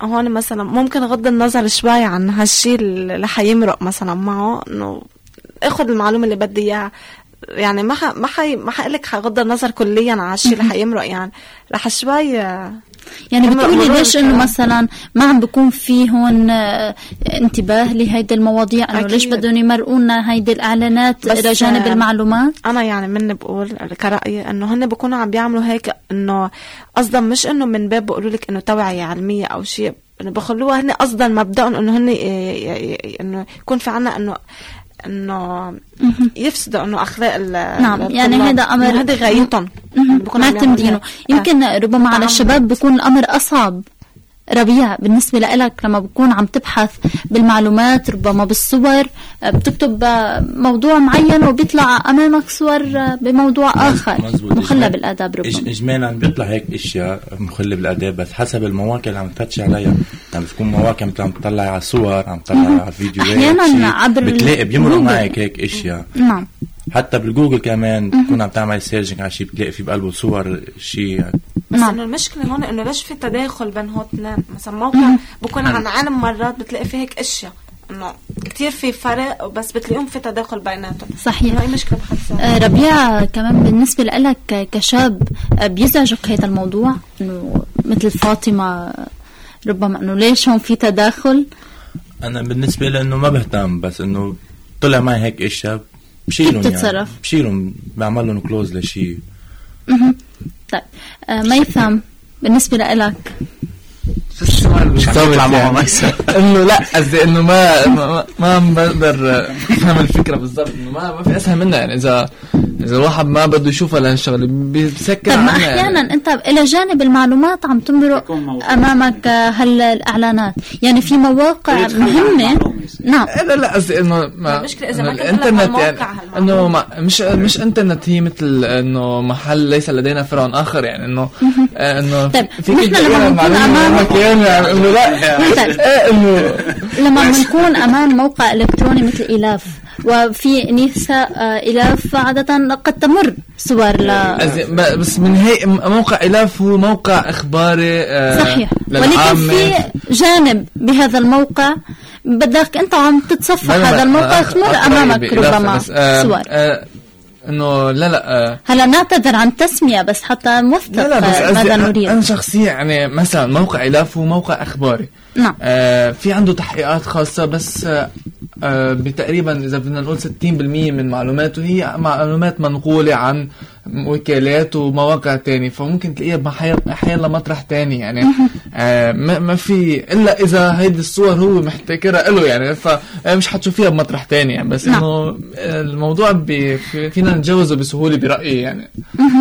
هون مثلا ممكن غض النظر شوي عن هالشيء اللي حيمرق مثلا. معه إنه اخذ المعلومة اللي بدي إياها. يعني ما ح... ما حي... ما حقول لك حغض النظر كليا على الشيء اللي حيمرق يعني. رح شوي يعني بتقولي ليش إنه مثلا ما عم بكون في هون آه، انتباه لهيدي المواضيع؟ إنه ليش بدهم يمرقونا هيدي الإعلانات إلى جانب آه، المعلومات؟ أنا يعني مني بقول كرأيي إنه هن بكونوا عم بيعملوا هيك إنه قصدا مش إنه من باب بقولوا لك إنه توعية علمية أو شيء إنه بخلوها هن قصدا مبدأهم إنه هن إنه يكون في عنا إنه إنه يفسدوا إنه أخلاق نعم يعني هذا أمر هذا غايتهم. معتمدينه يمكن آه. ربما على الشباب بيكون الأمر أصعب. ربيع. بالنسبة لك لما بكون عم تبحث بالمعلومات ربما بالصور بتكتب موضوع معين وبيطلع أمامك صور بموضوع آخر. مخلى بالآداب ربما. إجمالا بيطلع هيك أشياء مخلة بالآداب بس حسب المواقع اللي عم تفتش عليها. يعني بتكون مواقع مثل عم تطلع على صور عم تطلع على فيديوهات أحيانا عبر بتلاقي بيمرق معك هيك أشياء. نعم. حتى بالجوجل كمان تكون عم تعمل searching على شيء بتلاقي في بقلبه صور شيء بس نعم. إنه المشكلة هون إنه ليش في تداخل بين هون اثنين مثلا موقع بكون عن علم مرات بتلاقي فيه هيك أشياء. إنه كثير في فرق بس بتلاقيهم في تداخل بيناتهم. صحيح. هي مشكلة بحد آه ربيع كمان بالنسبة لك كشاب آه بيزعجك هذا الموضوع؟ إنه مثل فاطمة ربما إنه ليش هون في تداخل؟ أنا بالنسبة لي إنه ما بهتم بس إنه طلع معي هيك إشياء بشيلهم يعني. بتتصرف بشيلهم بعمل لهم كلوز لشيء طيب. ميثم بالنسبة لك مش هتطلع إنه لا قصدي إنه ما ما, ما بقدر أفهم الفكرة بالضبط. إنه ما ما في أسهل منها. يعني إذا إذا الواحد ما بده يشوفها لهالشغلة بيسكر طب ما أحيانا يعني. أنت إلى جانب المعلومات عم تمرق أمامك هالإعلانات. يعني في مواقع مهمة. نعم. لا لا قصدي إنه المشكلة إذا ما الإنترنت يعني إنه ما مش مش إنترنت هي مثل إنه محل ليس لدينا فرعون آخر. يعني إنه إنه طيب نحن لما نكون أمامك يعني إنه لا. طيب. إيه، إنه لما نكون امام موقع إلكتروني مثل إلاف وفي نساء آه، إلاف عادة قد تمر صور ل بس من هي موقع إلاف هو موقع إخباري آه، صحيح. ولكن في جانب بهذا الموقع بدك أنت عم تتصفح هذا الموقع تمر أمامك ربما صور إنه لا لا هلا نعتذر عن تسمية بس حتى نوثق لا لا بس ماذا نريد أنا شخصيا يعني مثلا موقع إلاف هو موقع أخباري. نعم. آه في عنده تحقيقات خاصة بس آه آه بتقريبا إذا بدنا نقول 60% من معلوماته هي معلومات منقولة عن وكالات ومواقع تاني فممكن تلاقيها أحيانا مطرح تاني يعني آه ما في إلا إذا هيدي الصور هو محتكرها له يعني فمش حتشوفيها بمطرح تاني يعني بس نعم. إنه الموضوع فينا نتجاوزه بسهولة برأيي يعني.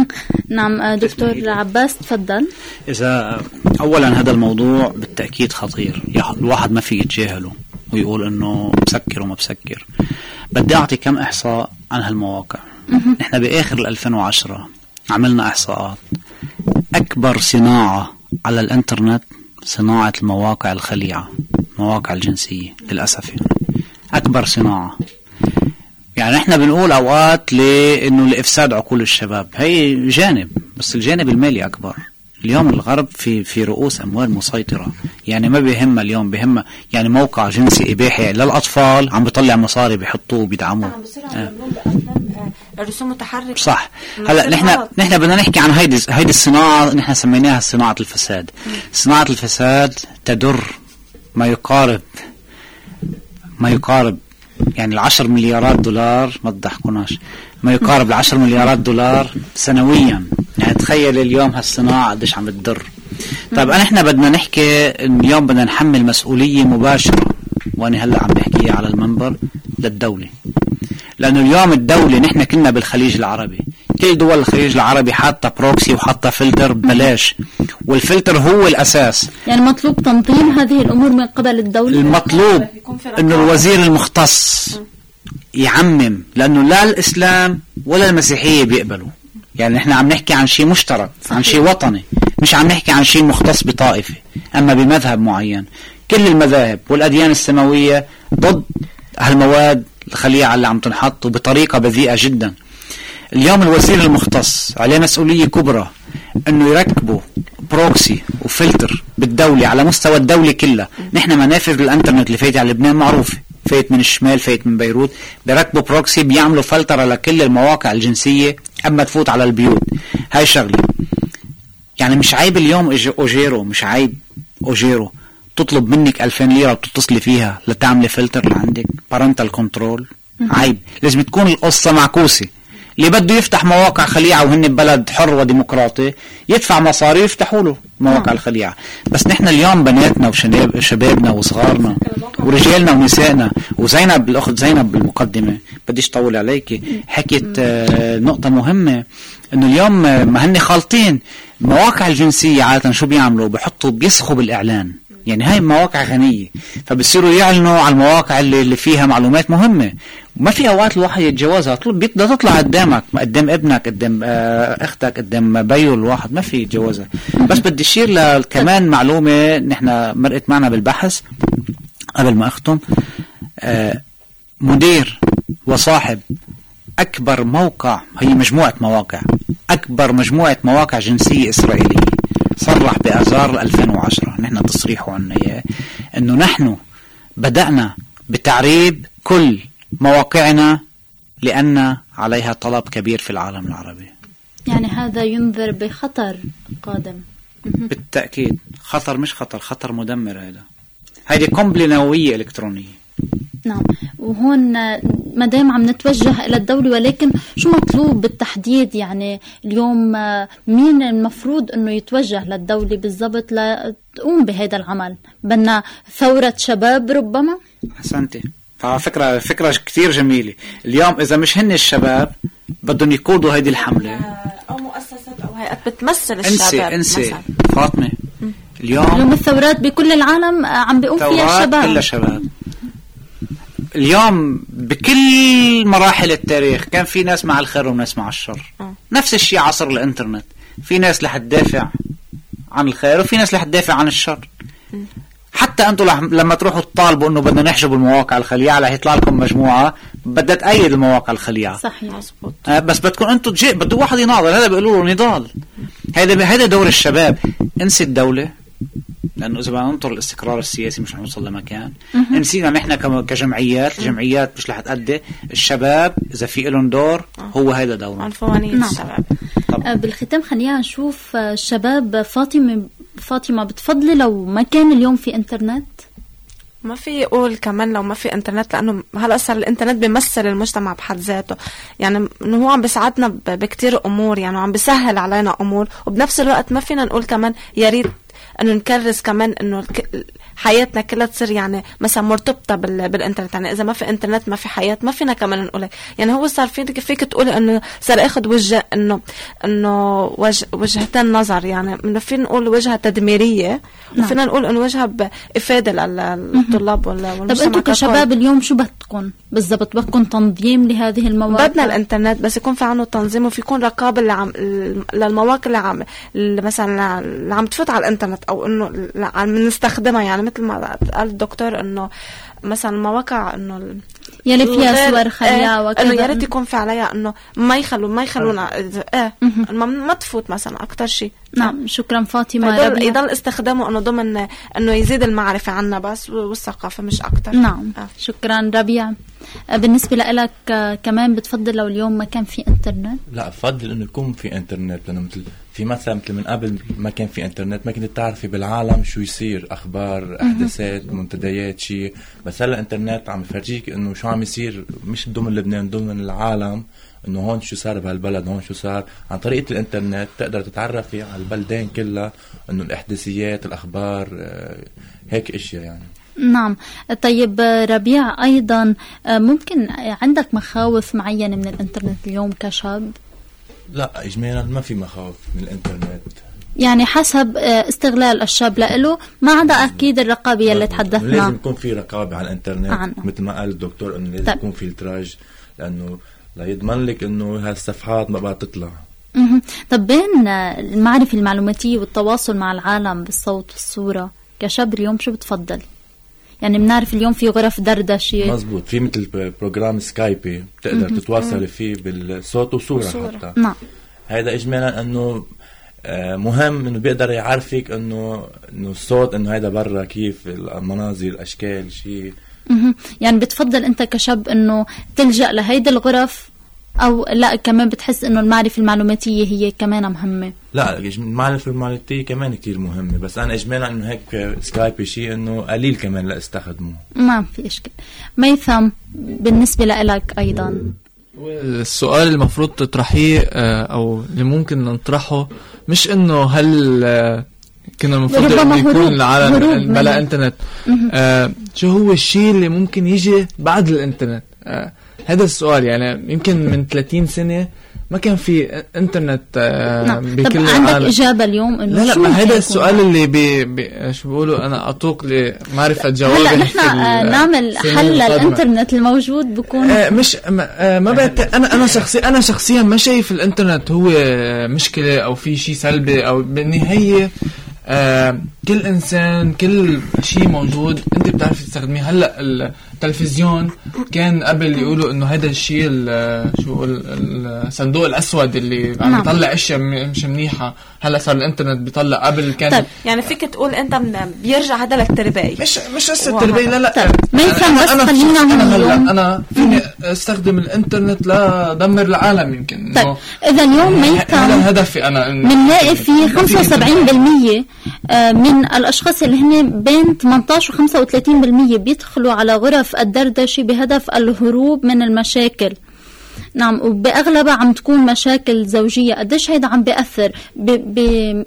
نعم آه، دكتور عباس تفضل. إذا اولا هذا الموضوع بالتأكيد خطير الواحد ما في يتجاهله ويقول إنه مسكر وما بسكر بدي أعطي كم إحصاء عن هالمواقع. نحن بآخر 2010 عملنا إحصاءات. أكبر صناعة على الإنترنت صناعة المواقع الخليعة المواقع الجنسية للأسف يعني. أكبر صناعة. يعني إحنا بنقول أوقات لأنه لإفساد عقول الشباب. هي جانب بس الجانب المالي أكبر. اليوم الغرب في في رؤوس أموال مسيطرة. يعني ما بيهمها اليوم بيهمها يعني موقع جنسي إباحي للأطفال عم بيطلع مصاري بيحطوه بيدعموه آه. رسوم متحركة. صح. هلا نحن نحن بدنا نحكي عن هيدي هيدي الصناعة نحن سميناها صناعة الفساد. صناعة الفساد تدر ما يقارب ما يقارب يعني العشر مليارات دولار ما تضحكوناش ما يقارب العشر مليارات دولار سنويا. يعني تخيل اليوم هالصناعة قديش عم تضر. طيب إحنا بدنا نحكي اليوم بدنا نحمل مسؤولية مباشرة وأنا هلأ عم بحكيها على المنبر للدولة. لأنه اليوم الدولة نحن كنا بالخليج العربي. كل دول الخليج العربي حاطة proxy وحاطة فلتر ببلاش. والفلتر هو الأساس. يعني مطلوب تنظيم هذه الأمور من قبل الدولة؟ المطلوب رقابة. الوزير المختص يعمم لأنه لا الإسلام ولا المسيحية بيقبلوا. يعني نحن عم نحكي عن شيء مشترك عن شيء وطني مش عم نحكي عن شيء مختص بطائفة. أما بمذهب معين. كل المذاهب والأديان السماوية ضد هالمواد الخليعة اللي عم تنحط وبطريقة بذيئة جدا. اليوم الوزير المختص عليه مسؤولية كبرى إنه يركبوا proxy وفلتر بالدولة على مستوى الدولة كلها. نحن منافذ الإنترنت اللي فايته على لبنان معروفة. فايت من الشمال فايت من بيروت. بيركبوا proxy بيعملوا فلتر على كل المواقع الجنسية قبل ما تفوت على البيوت. هاي شغلة. يعني مش عيب اليوم أوجيرو مش عيب أوجيرو. تطلب منك 2000 ليرة وتتصلي فيها لتعملي فلتر لعندك. parental control عيب. لازم تكون القصة معكوسة. اللي بده يفتح مواقع خليعة وهن ببلد حر وديمقراطي يدفع مصاري يفتحوا له مواقع الخليعة. بس نحن اليوم بناتنا وشباب شبابنا وصغارنا ورجالنا ونسائنا وزينب الأخت زينب بالمقدمه بديش طول عليكي حكيت آه، نقطة مهمة إنه اليوم ما هن خالطين المواقع الجنسية عادة شو بيعملوا؟ بحطوا بيسخوا بالإعلان. يعني هاي مواقع غنية. فبصيروا يعلنوا على المواقع اللي, اللي فيها معلومات مهمة. وما في أوقات الواحد يتجاوزها. بدها تطلع قدامك. قدام ابنك قدام آه، أختك قدام بيو الواحد. ما في يتجاوزها. بس بدي اشير ل- كمان معلومة. نحن مرقت معنا بالبحث. قبل ما أختم آه، مدير وصاحب أكبر موقع. هي مجموعة مواقع. أكبر مجموعة مواقع جنسية إسرائيلية. صرح بآذار 2010 نحن تصريحه عنا إياه أنه نحن بدأنا بتعريب كل مواقعنا لأن عليها طلب كبير في العالم العربي. يعني هذا ينذر بخطر قادم. بالتأكيد. خطر مش خطر خطر مدمر هذا. هذه قنبلة نووية إلكترونية. نعم. وهون آه، ما دام عم نتوجه إلى الدولة ولكن شو مطلوب بالتحديد؟ يعني اليوم آه، مين المفروض أنه يتوجه للدولة بالضبط لتقوم بهذا العمل؟ بدنا ثورة شباب ربما؟ أحسنتي. فكرة فكرة كتير جميلة. اليوم إذا مش هن الشباب بدهم يقودوا هيدي الحملة. أو مؤسسات أو هيئات بتمثل انسي الشباب انسي. مثلا فاطمة اليوم اليوم الثورات بكل العالم آه، عم بيقوم فيها الشباب. كلها شباب. اليوم بكل مراحل التاريخ كان في ناس مع الخير وناس مع الشر. آه. نفس الشيء عصر الإنترنت. في ناس رح تدافع عن الخير وفي ناس رح تدافع عن الشر. حتى أنتم لما تروحوا تطالبوا انه بدنا نحجب المواقع الخليعة رح يطلع لكم مجموعة بدها تأيد المواقع الخليعة. صحيح مزبوط. آه، بس بدكم أنتم تجي بده واحد يناضل هذا بيقولوا له نضال. هذا هذا دور الشباب. انسي الدولة لأنه إذا بدنا ننطر الاستقرار السياسي مش رح نوصل لمكان. نسينا نحن كجمعيات الجمعيات مش رح تأدي. الشباب إذا في لهم دور هو هذا دورهم عنفوانية نعم. الشباب. آه، بالختام خلينا نشوف آه، الشباب فاطمة فاطمة بتفضلي لو ما كان اليوم في إنترنت؟ ما في يقول كمان لو ما في إنترنت لأنه هلأ صار الإنترنت بيمثل المجتمع بحد ذاته. يعني انه هو عم بيساعدنا بكتير أمور يعني وعم بيسهل علينا أمور وبنفس الوقت ما فينا نقول كمان يا ريت أنه نكرس كمان إنه حياتنا كلها تصير يعني مثلا مرتبطة بال... بالإنترنت. يعني إذا ما في إنترنت ما في حياة ما فينا كمان نقول. يعني هو صار فيك فيك تقول إنه صار آخذ وجه إنه إنه وجه وجهتين نظر. يعني إنه فينا نقول وجهة تدميرية وفينا نقول إنه وجهة بافاده لل- للطلاب وال- طب والمجتمع أنتم. كشباب اليوم شو بدكم؟ بالضبط بدكم تنظيم لهذه المواقع؟ بدنا الإنترنت بس يكون في عنه تنظيم وفي يكون رقابة اللي عم للمواقع اللي عم اللي مثلا اللي عم تفوت على الإنترنت أو إنه عم نستخدمها. يعني مثل ما قال الدكتور إنه مثلا المواقع إنه ال- يلي فيها غير- صور إيه، وكذا. إنه يا ريت يكون في عليها إنه ما يخلوا ما يخلونا إيه مهم. ما, ما تفوت مثلا أكثر شيء. نعم شكرا فاطمة يضل, يضل استخدامه إنه ضمن إنه يزيد المعرفة عنا بس والثقافة مش أكثر نعم آه. شكرا ربيع. آه، بالنسبة لك آه، كمان بتفضل لو اليوم ما كان في إنترنت؟ لا بفضل إنه يكون في إنترنت لأنه مثل في مثلا مثل من قبل ما كان في إنترنت ما كنت تعرفي بالعالم شو يصير أخبار أحداثات منتديات شيء بس هلأ الانترنت عم يفرجيك إنه شو عم يصير مش ضمن لبنان ضمن العالم إنه هون شو صار بهالبلد هون شو صار. عن طريقة الإنترنت تقدر تتعرفي على البلدان كلها إنه الأحداثيات الأخبار آه، هيك إشياء يعني. نعم. طيب ربيع أيضا آه، ممكن عندك مخاوف معينة من الإنترنت اليوم كشاب؟ لا اجمالا ما في مخاوف من الإنترنت يعني حسب آه، استغلال الشاب له ما عدا أكيد الرقابة اللي لازم تحدثنا يكون في رقابة على الإنترنت عنه. مثل ما قال الدكتور إنه لازم طيب. يكون فلتراج لأنه ليضمن لك إنه هالصفحات ما بقى تطلع. طب بين آه، المعرفة المعلوماتية والتواصل مع العالم بالصوت والصورة كشاب اليوم شو بتفضل؟ يعني بنعرف اليوم في غرف دردشة. مزبوط. في مثل program Skype بتقدر تتواصلي فيه بالصوت وصورة, وصورة. حتى. نعم. هذا اجمالا إنه آه، مهم إنه بيقدر يعرفك إنه إنه الصوت إنه هذا برا كيف المناظر الأشكال شيء. يعني بتفضل أنت كشاب إنه تلجأ لهيدي الغرف أو لا كمان بتحس إنه المعرفة المعلوماتية هي كمان مهمة لا المعرفة المعلوماتية كمان كتير مهمة بس أنا إجمالا إنه هيك سكايبي شيء إنه قليل كمان لأستخدمه. ما في إشكال. ميثم بالنسبة لإلك أيضا. السؤال المفروض تطرحيه آه، أو اللي ممكن نطرحه مش إنه هل آه، كنا المفروض إنه يكون هروب بلا إنترنت. آه شو هو الشيء اللي ممكن يجي بعد الإنترنت؟ آه هذا السؤال يعني يمكن من 30 سنة ما كان في إنترنت آه نعم طب بكل عندك العالم إجابة اليوم إنه لا لا ما هذا السؤال؟ اللي بي بي شو بيقولوا أنا اتوق لمعرفة جوابه هلا نحن آه، نعمل حل. للانترنت الموجود بكون آه، مش ما, آه، ما بعت أنا أنا شخصيا أنا شخصيا ما شايف الإنترنت هو مشكلة أو في شيء سلبي أو بالنهاية آه كل إنسان كل شيء موجود أنت بتعرفي تستخدميه هلأ التلفزيون كان قبل يقولوا انه هذا الشيء ال- شو الصندوق الاسود اللي عم نعم. يطلع اشياء مش منيحه هلا صار الانترنت بيطلع قبل كان طيب يعني فيك تقول انت من بيرجع هذا للترباية مش مش قصه واو. تربيه لا لا طيب، بس أنا خلينا أنا. هلا أنا فيني استخدم الانترنت لدمر العالم يمكن طيب اذا اليوم هذا ميثم هدفي أنا بنلاقي في ما في إنترنت. 75% آه، من الاشخاص اللي هن بين 18 و 35% بيدخلوا على غرف الدردشه بهدف الهروب من المشاكل. نعم وبأغلبها عم تكون مشاكل زوجية قديش هيدا عم بيأثر؟ ب-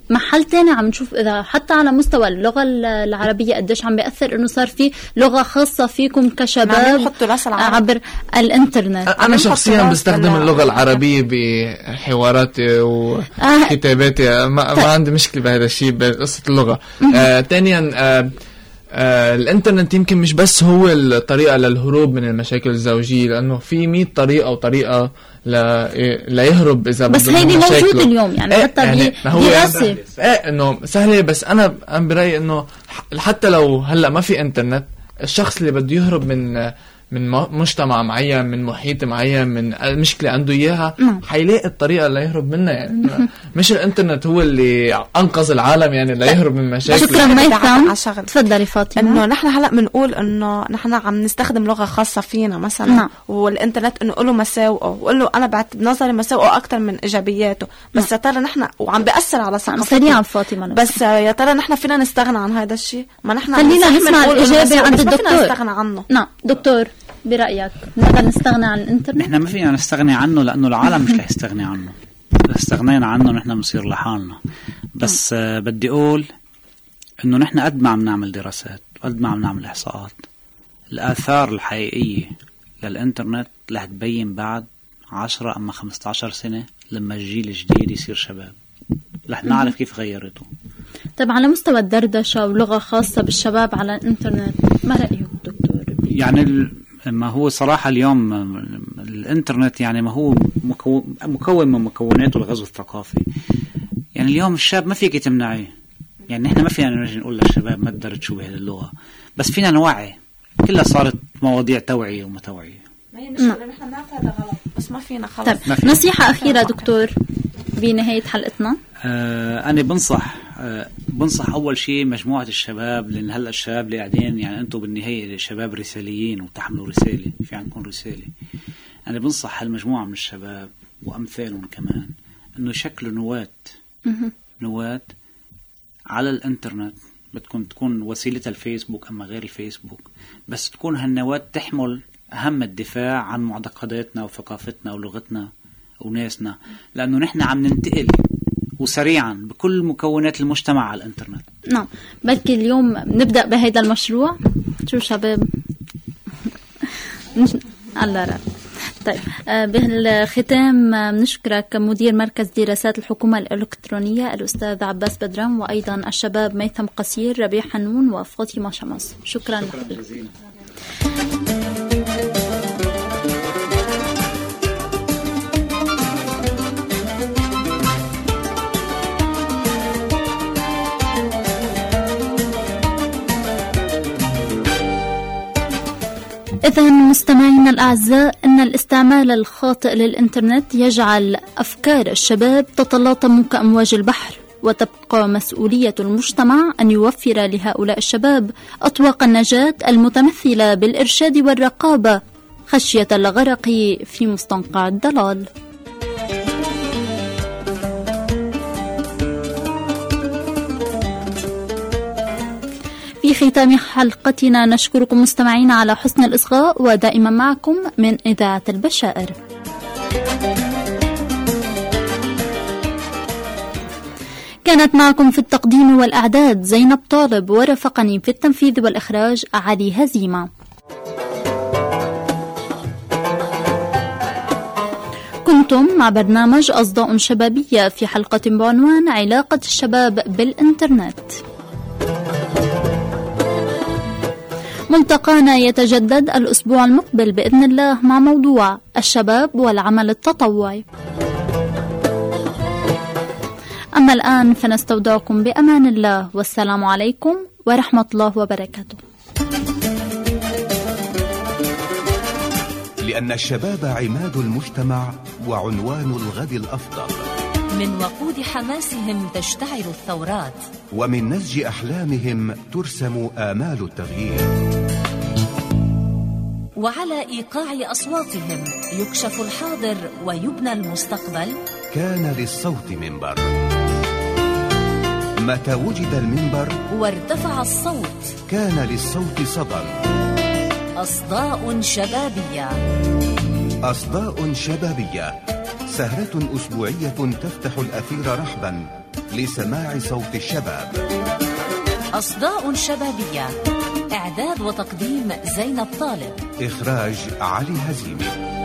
بمحل تاني عم نشوف إذا حتى على مستوى اللغة ال- العربية قديش عم بيأثر؟ إنه صار في لغة خاصة فيكم كشباب العرب. عبر الإنترنت. أنا عم شخصيا بستخدم بال- العربية بحواراتي وكتاباتي. ما, ما عندي مشكلة بهذا الشيء بقصة اللغة. آه ثانيا آه آه الإنترنت يمكن مش بس هو الطريقة للهروب من المشاكل الزوجية لأنه في 100 طريقة وطريقه ل... ليهرب إذا بس هيدي. موجودة اليوم يعني إيه، حتى ب- ما هو دراسة. إيه إنه سهلة بس أنا أنا برأيي إنه حتى لو هلأ ما في إنترنت الشخص اللي بده يهرب من من مجتمع معين من محيط معين من المشكلة عنده إياها نعم. حيلاقي الطريقة اللي يهرب منها يعني مش الإنترنت هو اللي أنقذ العالم يعني ليهرب من مشاكله شكرا ميثم. تفضلي فاطمة. إنه نحن هلأ بنقول إنه نحن عم نستخدم لغة خاصة فينا مثلا نعم. والإنترنت إنه له مساوئه وقول له أنا بعت بنظري مساوئه أكثر من إيجابياته. بس يا ترى نحن وعم بيأثر على نعم ثقافتنا. سريعا فاطمة. لو بس يا ترى نحن فينا نستغنى عن هذا الشيء؟ ما نحن عم خلينا نسمع مساوئ، عند الدكتور. فينا نستغنى عنه. نعم دكتور. برأيك؟ نقدر نستغنى عن الإنترنت؟ نحن ما فينا نستغني عنه لأنه العالم مش رح يستغني عنه. إذا استغنينا عنه نحن بنصير لحالنا. بس آه بدي أقول إنه نحن قد ما عم نعمل دراسات وقد ما عم نعمل إحصاءات. الآثار الحقيقية للإنترنت رح تبين بعد 10 أما 15 سنة لما الجيل الجديد يصير شباب. رح نعرف كيف غيرته. طيب على مستوى الدردشة ولغة خاصة بالشباب على الإنترنت ما رأيك؟ دكتور يعني ال- ما هو صراحة اليوم الإنترنت يعني ما هو مكو- مكون من مكوناته الغزو الثقافي. يعني اليوم الشاب ما فيك تمنعيه يعني نحن ما فينا نجي نقول للشباب ما تدرجوا بهذه اللغة بس فينا نوعي. كلها صارت مواضيع توعية وما توعية. ما هي مشكله نحن بنعرف هذا غلط. بس ما فينا خلص طيب ما في. نصيحة أخيرة دكتور بنهاية حلقتنا. آه أنا بنصح آه بنصح أول شيء مجموعة الشباب لأن هلأ الشباب اللي قاعدين يعني أنتم بالنهاية شباب رساليين وتحملوا رسالة في عندكم رسالة. أنا بنصح هالمجموعة من الشباب وأمثالهم كمان إنه يشكلوا نواة. نواة على الإنترنت بتكون تكون وسيلتها الفيسبوك أما غير الفيسبوك. بس تكون هالنواة تحمل أهم الدفاع عن معتقداتنا وثقافتنا ولغتنا وناسنا لأنه نحن عم ننتقل وسريعا بكل مكونات المجتمع على الإنترنت. نعم. بلكي اليوم نبدأ بهذا المشروع. شو شباب؟ الله رأي طيب. آه، بالختام آه، بنشكرك مدير مركز دراسات الحكومة الإلكترونية الأستاذ عباس بدران وأيضا الشباب ميثم قصير ربيع حنون وفاطمة شمس. شكرا, شكرا جزيلا. إذا مستمعينا الأعزاء أن الاستعمال الخاطئ للإنترنت يجعل أفكار الشباب تتلاطم كأمواج البحر وتبقى مسؤولية المجتمع أن يوفر لهؤلاء الشباب أطواق النجاة المتمثلة بالإرشاد والرقابة خشية الغرق في مستنقع الضلال. في ختام حلقتنا نشكركم مستمعين على حسن الإصغاء ودائما معكم من إذاعة البشائر. كانت معكم في التقديم والأعداد زينب طالب ورافقني في التنفيذ والإخراج علي هزيمة. كنتم مع برنامج أصداء شبابية في حلقة بعنوان علاقة الشباب بالإنترنت. ملتقانا يتجدد الأسبوع المقبل بإذن الله مع موضوع الشباب والعمل التطوعي. أما الآن فنستودعكم بأمان الله والسلام عليكم ورحمة الله وبركاته. لأن الشباب عماد المجتمع وعنوان الغد الأفضل. من وقود حماسهم تشتعل الثورات. ومن نسج أحلامهم ترسم آمال التغيير. وعلى إيقاع أصواتهم يكشف الحاضر ويبنى المستقبل. كان للصوت منبر. متى وجد المنبر؟ وارتفع الصوت. كان للصوت صدى. أصداء شبابية. أصداء شبابية. سهرة أسبوعية تفتح الأثير رحبا لسماع صوت الشباب. أصداء شبابية إعداد وتقديم زينب طالب. إخراج علي هزيمي.